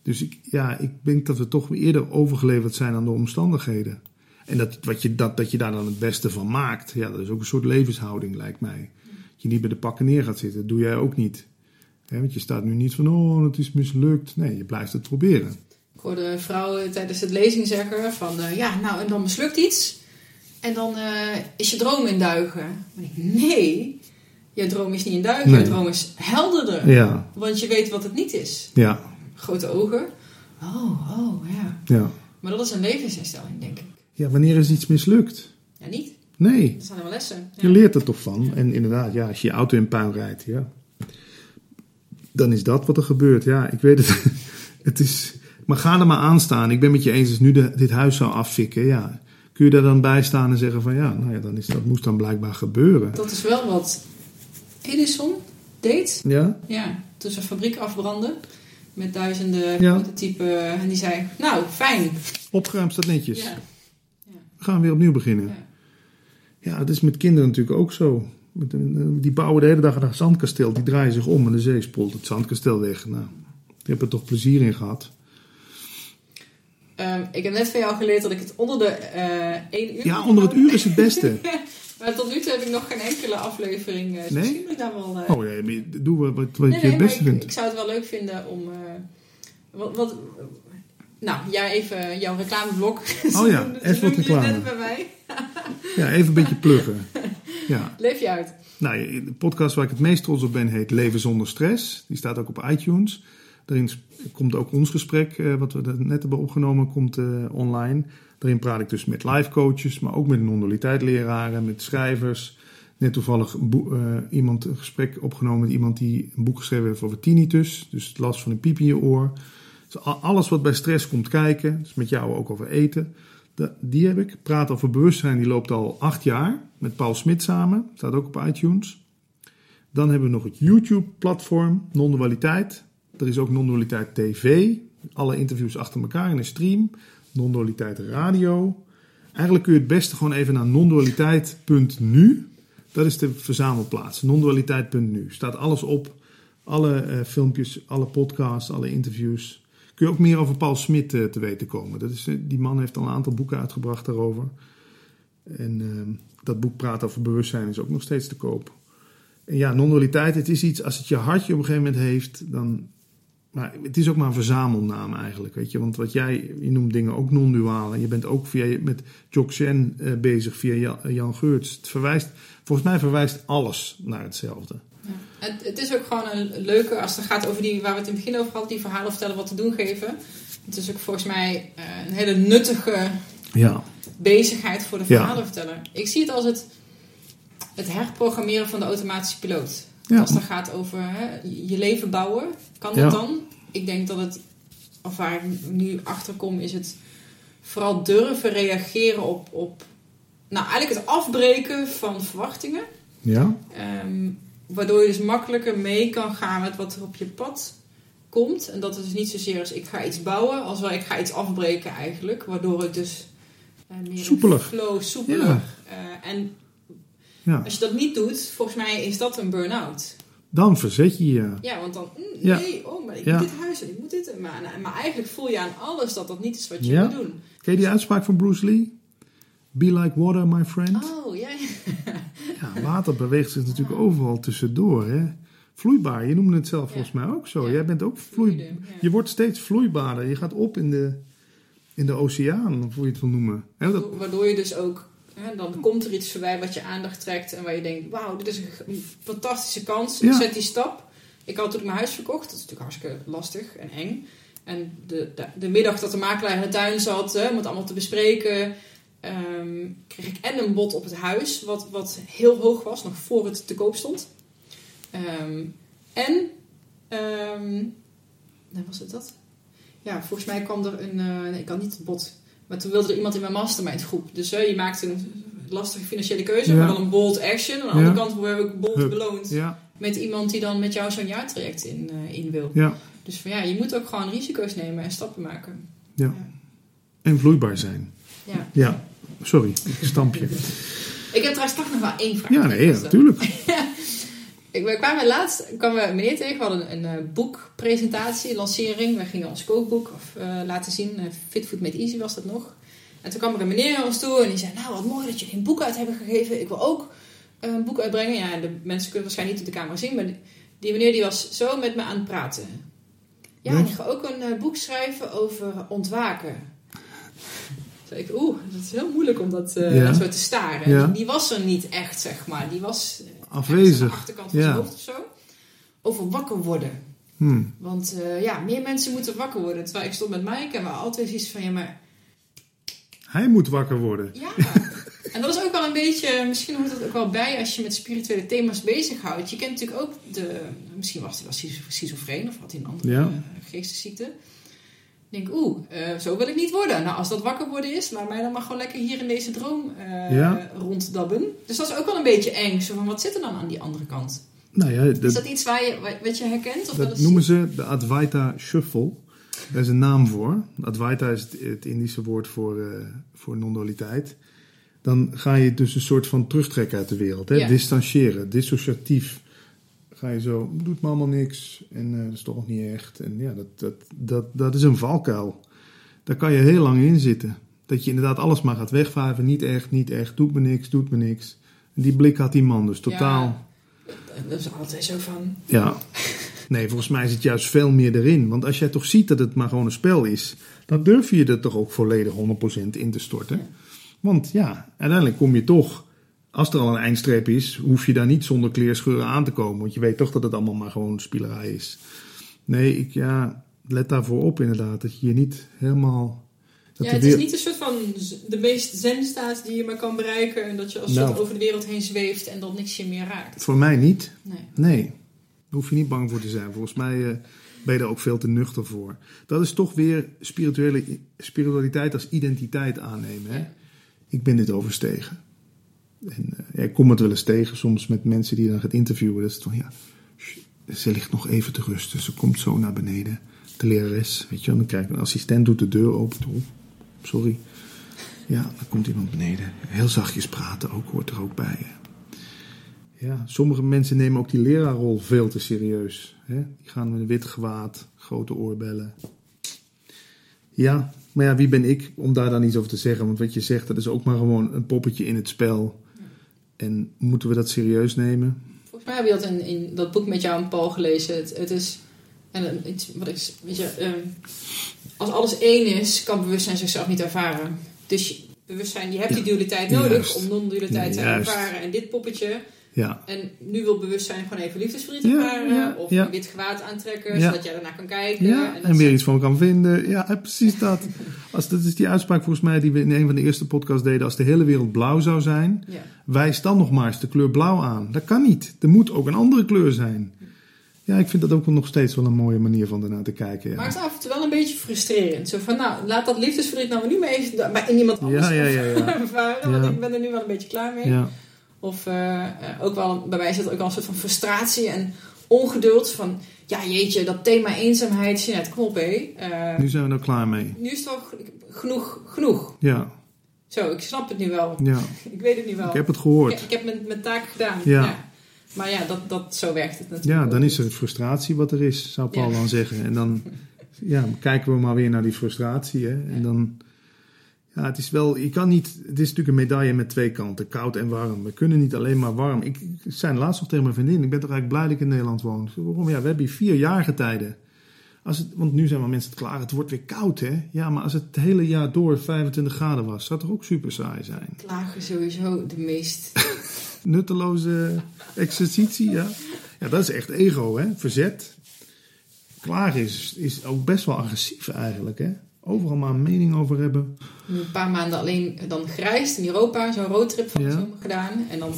Dus ik, ja, ik denk dat we toch eerder overgeleverd zijn aan de omstandigheden. En dat, wat je, dat, dat je daar dan het beste van maakt, ja, dat is ook een soort levenshouding, lijkt mij. Dat je niet bij de pakken neer gaat zitten, dat doe jij ook niet. want je staat nu niet van, oh, het is mislukt. Nee, je blijft het proberen. Ik hoorde vrouwen tijdens het lezing zeggen van, uh, ja, nou, en dan mislukt iets. En dan uh, is je droom in duigen. Nee, je droom is niet in duigen, nee. je droom is helderder. Ja. Want je weet wat het niet is. Ja. Grote ogen. Oh, oh, ja. ja. Maar dat is een levensinstelling, denk ik. Ja, wanneer is iets mislukt? Ja, niet. Nee. Dat zijn wel lessen. Je leert er toch van. En inderdaad, ja, als je je auto in puin rijdt, ja. Dan is dat wat er gebeurt. Ja, ik weet het. *laughs* het is... Maar ga er maar aan staan. Ik ben met je eens, als nu de, dit huis zou affikken, ja... Kun je daar dan bij staan en zeggen van ja, nou ja, dan is, dat moest dan blijkbaar gebeuren. Dat is wel wat Edison deed. Ja? Ja, toen zijn fabriek afbrandde. Met duizenden ja. prototypen. En die zei, nou, fijn. Opgeruimd staat netjes. Ja. Ja. We gaan weer opnieuw beginnen. Ja. ja, dat is met kinderen natuurlijk ook zo. Die bouwen de hele dag een zandkasteel. Die draaien zich om en de zee spoelt het zandkasteel weg. Nou, ik heb er toch plezier in gehad. Um, ik heb net van jou geleerd dat ik het onder de uh, één uur... Ja, onder het uur is het beste. *laughs* Maar tot nu toe heb ik nog geen enkele aflevering. Uh, nee? Misschien ik daar wel. Uh... Oh ja, doe wat, wat nee, je het beste vindt. Ik, ik, zou het wel leuk vinden om. Uh, wat, wat, nou, jij even jouw reclameblok. Oh ja, *laughs* even wat reclame. Net bij mij. *laughs* ja, even een beetje pluggen. Ja. *laughs* Leef je uit. Nou, de podcast waar ik het meest trots op ben heet Leven zonder stress. Die staat ook op iTunes. Daarin komt ook ons gesprek, wat we net hebben opgenomen, komt online. Daarin praat ik dus met life coaches, maar ook met non-dualiteit met schrijvers. Net toevallig uh, iemand een gesprek opgenomen met iemand die een boek geschreven heeft over tinnitus. Dus last van een piep in je oor. Dus alles wat bij stress komt kijken, dus met jou ook over eten. die heb ik. Praat over bewustzijn, die loopt al acht jaar. Met Paul Smit samen. Staat ook op iTunes. Dan hebben we nog het YouTube-platform Non-dualiteit. Er is ook Non-dualiteit TV. Alle interviews achter elkaar in een stream non-dualiteit radio. Eigenlijk kun je het beste gewoon even naar non-dualiteit.nu. Dat is de verzamelplaats. Non-dualiteit.nu. Staat alles op. Alle uh, filmpjes, alle podcasts, alle interviews. Kun je ook meer over Paul Smit uh, te weten komen. Dat is, uh, die man heeft al een aantal boeken uitgebracht daarover. En ehm, dat boek Praat over bewustzijn is ook nog steeds te koop. En ja, non-dualiteit, het is iets, als het je hartje op een gegeven moment heeft, dan maar het is ook maar een verzamelnaam eigenlijk, weet je. Want wat jij, je noemt dingen ook non-duaal. En je bent ook via, met Jokchen uh, bezig via Jan, Jan Geurts. Het verwijst, volgens mij verwijst alles naar hetzelfde. Ja. Het, het, is ook gewoon een leuke, als het gaat over die, waar we het in het begin over hadden, die verhalen vertellen, wat te doen geven. Het is ook volgens mij uh, een hele nuttige ja. bezigheid voor de verhalenverteller. Ik zie het als het, het herprogrammeren van de automatische piloot. Als het gaat over hè, je leven bouwen, kan dat dan? Ik denk dat het, of waar ik nu achter kom, is het vooral durven reageren op, op nou, eigenlijk het afbreken van verwachtingen. Ja. Um, waardoor je dus makkelijker mee kan gaan met wat er op je pad komt. En dat is dus niet zozeer als ik ga iets bouwen, als wel ik ga iets afbreken eigenlijk. Waardoor het dus uh, meer soepelig. flow, soepeler. Ja. Uh, en ja. Als je dat niet doet, volgens mij is dat een burn-out. Dan verzet je je. Ja, want dan, mm, nee, oh, maar ik moet dit huis en ik moet dit. Maar, maar eigenlijk voel je aan alles dat dat niet is wat je moet doen. Ken je die uitspraak van Bruce Lee? Be like water, my friend. Oh, ja. Ja, water beweegt zich natuurlijk overal tussendoor. Hè? Vloeibaar, je noemde het zelf volgens mij ook zo. Jij bent ook vloeibaar. Je wordt steeds vloeibaarder. Je gaat op in de, in de oceaan, of hoe je het wil noemen. dat... Waardoor je dus ook dan komt er iets voorbij wat je aandacht trekt en waar je denkt: wauw, dit is een fantastische kans. Zet die stap. Ik had toen mijn huis verkocht, dat is natuurlijk hartstikke lastig en eng. En de, de, de middag dat de makelaar in de tuin zat, hè, om het allemaal te bespreken, ehm, kreeg ik en een bod op het huis, wat, wat heel hoog was, nog voor het te koop stond. Um, en, um, was het dat? Ja, volgens mij kwam er een, uh, nee, ik kan niet het bod maar toen wilde er iemand in mijn mastermind groep. Dus uh, je maakt een lastige financiële keuze, maar dan een bold action. Aan de andere kant worden we ook bold beloond. Met iemand die dan met jou zo'n jaartraject in, uh, in wil. Dus van, ja, je moet ook gewoon risico's nemen en stappen maken. Ja. En vloeibaar zijn. Ja. Ja. Sorry, ik stamp je. ik heb trouwens toch nog wel één vraag. Ja, nee, natuurlijk. *laughs* we kwamen laatst kwam we een meneer tegen. We hadden een, een uh, boekpresentatie, lancering. We gingen ons kookboek of, uh, laten zien. Uh, Fit Food Made Easy was dat nog. En toen kwam er een meneer naar ons toe en die zei... Nou, wat mooi dat jullie een boek uit hebben gegeven. Ik wil ook een boek uitbrengen. Ja, de mensen kunnen waarschijnlijk niet op de camera zien. Maar die, meneer die was zo met me aan het praten. Ja, ik ga ook een boek schrijven over ontwaken. Ik, oeh, dat is heel moeilijk om dat ja. zo te staren. Ja. Die, die was er niet echt, zeg maar. Die was afwezig. Aan de achterkant van ja. zijn hoofd of zo. Over wakker worden. Hmm. Want uh, ja, meer mensen moeten wakker worden. Terwijl ik stond met Mike en we altijd iets van ja, maar. Hij moet wakker worden. Ja. en dat is ook wel een beetje, misschien hoort dat ook wel bij als je met spirituele thema's bezighoudt. Je kent natuurlijk ook de, misschien was hij wel schizofreen of had hij een andere ja. uh, geestesziekte denk, oeh, uh, zo wil ik niet worden. Nou, als dat wakker worden is, laat mij dan maar gewoon lekker hier in deze droom uh, ja. ronddabben. Dus dat is ook wel een beetje eng. Zo van, wat zit er dan aan die andere kant? Nou ja, dat, is dat iets waar je, wat je herkent? Of dat noemen ze de Advaita Shuffle. Daar is een naam voor. Advaita is het, het Indische woord voor, uh, voor non-dualiteit. Dan ga je dus een soort van terugtrekken uit de wereld. Hè? Ja. Distancieren, dissociatief ga je zo, doet me allemaal niks en uh, dat is toch nog niet echt. En ja, dat, dat, dat, dat is een valkuil. Daar kan je heel lang in zitten. Dat je inderdaad alles maar gaat wegvijven, niet echt, niet echt, doet me niks, doet me niks. En die blik had die man dus totaal. Ja, dat is altijd zo van. Ja. Nee, volgens mij zit juist veel meer erin. Want als jij toch ziet dat het maar gewoon een spel is, dan durf je er toch ook volledig 100% in te storten. Want ja, uiteindelijk kom je toch als er al een eindstreep is, hoef je daar niet zonder kleerscheuren aan te komen. Want je weet toch dat het allemaal maar gewoon spielerij is. Nee, ik, ja, let daarvoor op inderdaad. Dat je je niet helemaal... Dat ja, het is niet een soort van de meest zenstaat die je maar kan bereiken. En dat je als nou, soort over de wereld heen zweeft en dat niks je meer raakt. Voor mij niet. Nee. Nee. Daar hoef je niet bang voor te zijn. Volgens mij uh, ben je er ook veel te nuchter voor. Dat is toch weer spirituele, spiritualiteit als identiteit aannemen. Hè? Ja. Ik ben dit overstegen. En uh, ik kom het wel eens tegen soms met mensen die dan gaat interviewen. Dat is van ja, ze ligt nog even te rusten. Ze komt zo naar beneden. De lerares, weet je dan krijg een assistent doet de deur open. Sorry. Ja, dan komt iemand beneden. Heel zachtjes praten ook, hoort er ook bij. Ja, sommige mensen nemen ook die leraarrol veel te serieus. Hè? Die gaan met een wit gewaad, grote oorbellen. Ja, maar ja, wie ben ik om daar dan iets over te zeggen? Want wat je zegt, dat is ook maar gewoon een poppetje in het spel. En moeten we dat serieus nemen? Volgens mij heb je dat in, in dat boek met jou en Paul gelezen. Het, het is En iets wat ik, weet je, ehm, als alles één is, kan bewustzijn zichzelf niet ervaren. Dus je- bewustzijn, je hebt die dualiteit nodig juist. om non-dualiteit te ervaren. En dit poppetje, Ja, en nu wil bewustzijn gewoon even liefdesverdriet ervaren. ja, of een wit gewaad aantrekken, zodat jij daarna kan kijken. ja. dat en weer iets van kan vinden. Ja, eh, precies dat. *laughs* Als, dat is die uitspraak volgens mij die we in een van de eerste podcasts deden. Als de hele wereld blauw zou zijn, wijs dan nog maar eens de kleur blauw aan. Dat kan niet. Er moet ook een andere kleur zijn. Ja, ik vind dat ook wel nog steeds wel een mooie manier van ernaar te kijken. Ja. Maar het is af en toe wel een beetje frustrerend. Zo van, nou, laat dat liefdesverdriet nou maar nu maar even da- bij iemand anders Ja, ja, ja, *laughs* ja. ervaren. Ja. Want ik ben er nu wel een beetje klaar mee. Of eh, eh, ook wel, bij mij zit ook wel een soort van frustratie en ongeduld. Van, ja jeetje, dat thema eenzaamheid, Jeanette, kom op hé. Nu zijn we er klaar mee. nu is het wel genoeg, genoeg. Ja, Zo, ik snap het nu wel. ja. *laughs* Ik weet het nu wel. Ik heb het Ik, gehoord. ik heb mijn, mijn taak gedaan. Ja. Maar ja, dat, dat, zo werkt het natuurlijk. Ja, dan is er frustratie wat er is, zou Paul Ja. dan zeggen. En dan ja, kijken we maar weer naar die frustratie. Hè? En dan, ja, het is wel, je kan niet, het is natuurlijk een medaille met twee kanten, koud en warm. We kunnen niet alleen maar warm. Ik, ik zei laatst nog tegen mijn vriendin, ik ben toch eigenlijk blij dat ik in Nederland woon. Waarom? Ja, we hebben hier vier jaargetijden. Als het, want nu zijn wel mensen te klagen, het wordt weer koud hè. Ja, maar als het het hele jaar door 25 graden was, zou het toch ook super saai zijn. Klagen sowieso de meest... *laughs* Nutteloze exercitie, ja. Ja, dat is echt ego, hè. Verzet. Klagen is, is ook best wel agressief eigenlijk, hè. Overal maar een mening over hebben. een paar maanden alleen dan gereisd in Europa, zo'n roadtrip van de Ja. zomer gedaan. En dan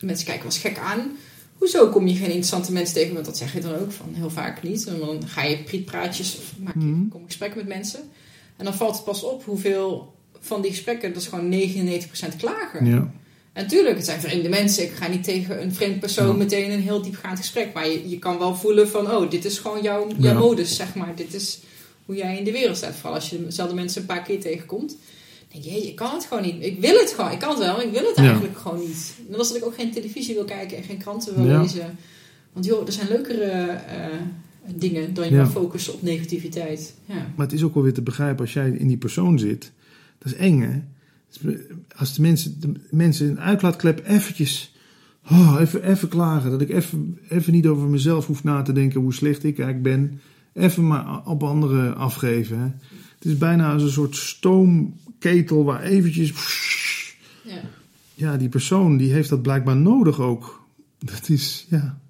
mensen kijken was gek aan. Hoezo kom je geen interessante mensen tegen? Want dat zeg je dan ook van heel vaak niet. En dan ga je prietpraatjes of maak je Mhm. kom gesprekken met mensen. En dan valt het pas op hoeveel van die gesprekken, dat is gewoon 99% klagen. Ja, En tuurlijk, het zijn vreemde mensen. Ik ga niet tegen een vreemd persoon Ja. meteen een heel diepgaand gesprek. Maar je, je kan wel voelen van, oh, dit is gewoon jouw, jouw Ja. modus, zeg maar. Dit is hoe jij in de wereld staat. Vooral als je dezelfde mensen een paar keer tegenkomt. Dan denk je, je kan het gewoon niet. Ik wil het gewoon. Ik kan het wel, maar ik wil het Ja. eigenlijk gewoon niet. Net als dat ik ook geen televisie wil kijken en geen kranten wil Ja. lezen. Want joh, er zijn leukere eh, dingen dan je Ja. focussen op negativiteit. Ja. maar het is ook wel weer te begrijpen als jij in die persoon zit. Dat is eng, hè. Als de mensen, de mensen een uitlaatklep eventjes... Oh, even, even klagen. Dat ik even, even niet over mezelf hoef na te denken hoe slecht ik eigenlijk ben. Even maar op anderen afgeven. Hè. Het is bijna als een soort stoomketel waar eventjes... Ja. Ja, die persoon die heeft dat blijkbaar nodig ook. Dat is, ja...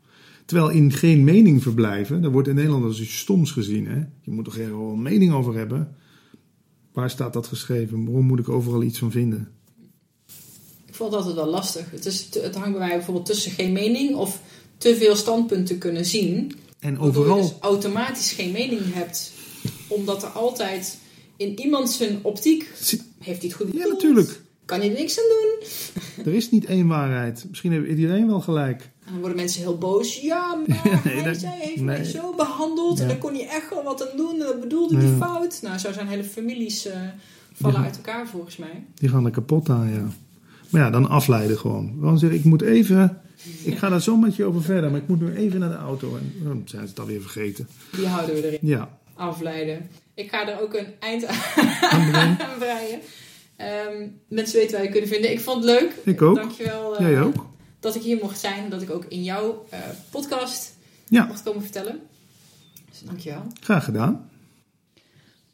Terwijl in geen mening verblijven, dat wordt in Nederland als iets stoms gezien. Hè? Je moet toch er wel een mening over hebben? Waar staat dat geschreven? Waarom moet ik overal iets van vinden? Ik vond dat altijd wel lastig. Het, is, het hangt bij mij bijvoorbeeld tussen geen mening of te veel standpunten kunnen zien. En Waardoor je overal, dus automatisch geen mening hebt. Omdat er altijd in iemand zijn optiek... Heeft hij het goed ja bedoeld? natuurlijk, Kan hij er niks aan doen? er is niet één waarheid. Misschien heeft iedereen wel gelijk. En dan worden mensen heel boos. Ja, *laughs* maar Nee, hij, dat- zij heeft nee. mij zo behandeld. En Ja. daar kon hij echt wel wat aan doen. En dat bedoelde hij Ja. fout. Nou, zo zijn hele families eh, vallen Ja. uit elkaar volgens mij. Die gaan er kapot aan, ja. Maar ja, dan afleiden gewoon. Dan zeggen, ik moet even... Ik ga daar zo met je over verder, maar ik moet nu even naar de auto. En dan zijn ze het alweer vergeten. Die houden we erin. Ja, Afleiden. Ik ga er ook een eind aan *laughs* breien. Ehm, mensen weten waar je kunnen vinden. Ik vond het leuk. ik ook. Dankjewel eh, Jij ook. dat ik hier mocht zijn. Dat ik ook in jouw eh, podcast Ja, mocht komen vertellen. Dus dankjewel. graag gedaan.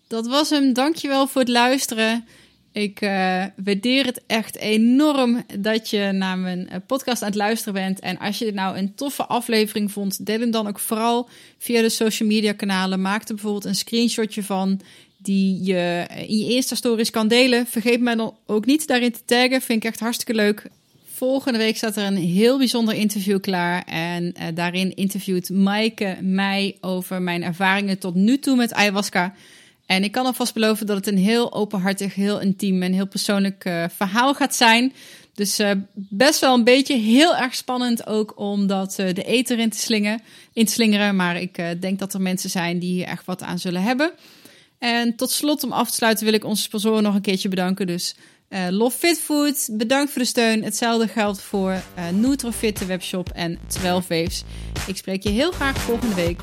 Dat was hem. Dankjewel voor het luisteren. Ik eh, waardeer het echt enorm dat je naar mijn eh, podcast aan het luisteren bent. En als je dit nou een toffe aflevering vond, deel hem dan ook vooral via de social media kanalen. Maak er bijvoorbeeld een screenshotje van die je in je Insta-stories kan delen. Vergeet mij dan ook niet daarin te taggen. Vind ik echt hartstikke leuk. Volgende week staat er een heel bijzonder interview klaar. En eh, daarin interviewt Maaike mij over mijn ervaringen tot nu toe met ayahuasca. En ik kan alvast beloven dat het een heel openhartig, heel intiem en heel persoonlijk eh, verhaal gaat zijn. Dus eh, best wel een beetje heel erg spannend ook om dat eh, de eter in te, slingen, in te slingeren. Maar ik denk dat er mensen zijn die hier echt wat aan zullen hebben. En tot slot, om af te sluiten, wil ik onze sponsoren nog een keertje bedanken. Dus Love Fit Food, bedankt voor de steun. Hetzelfde geldt voor Nutrofit, de webshop en 12 Waves. Ik spreek je heel graag volgende week.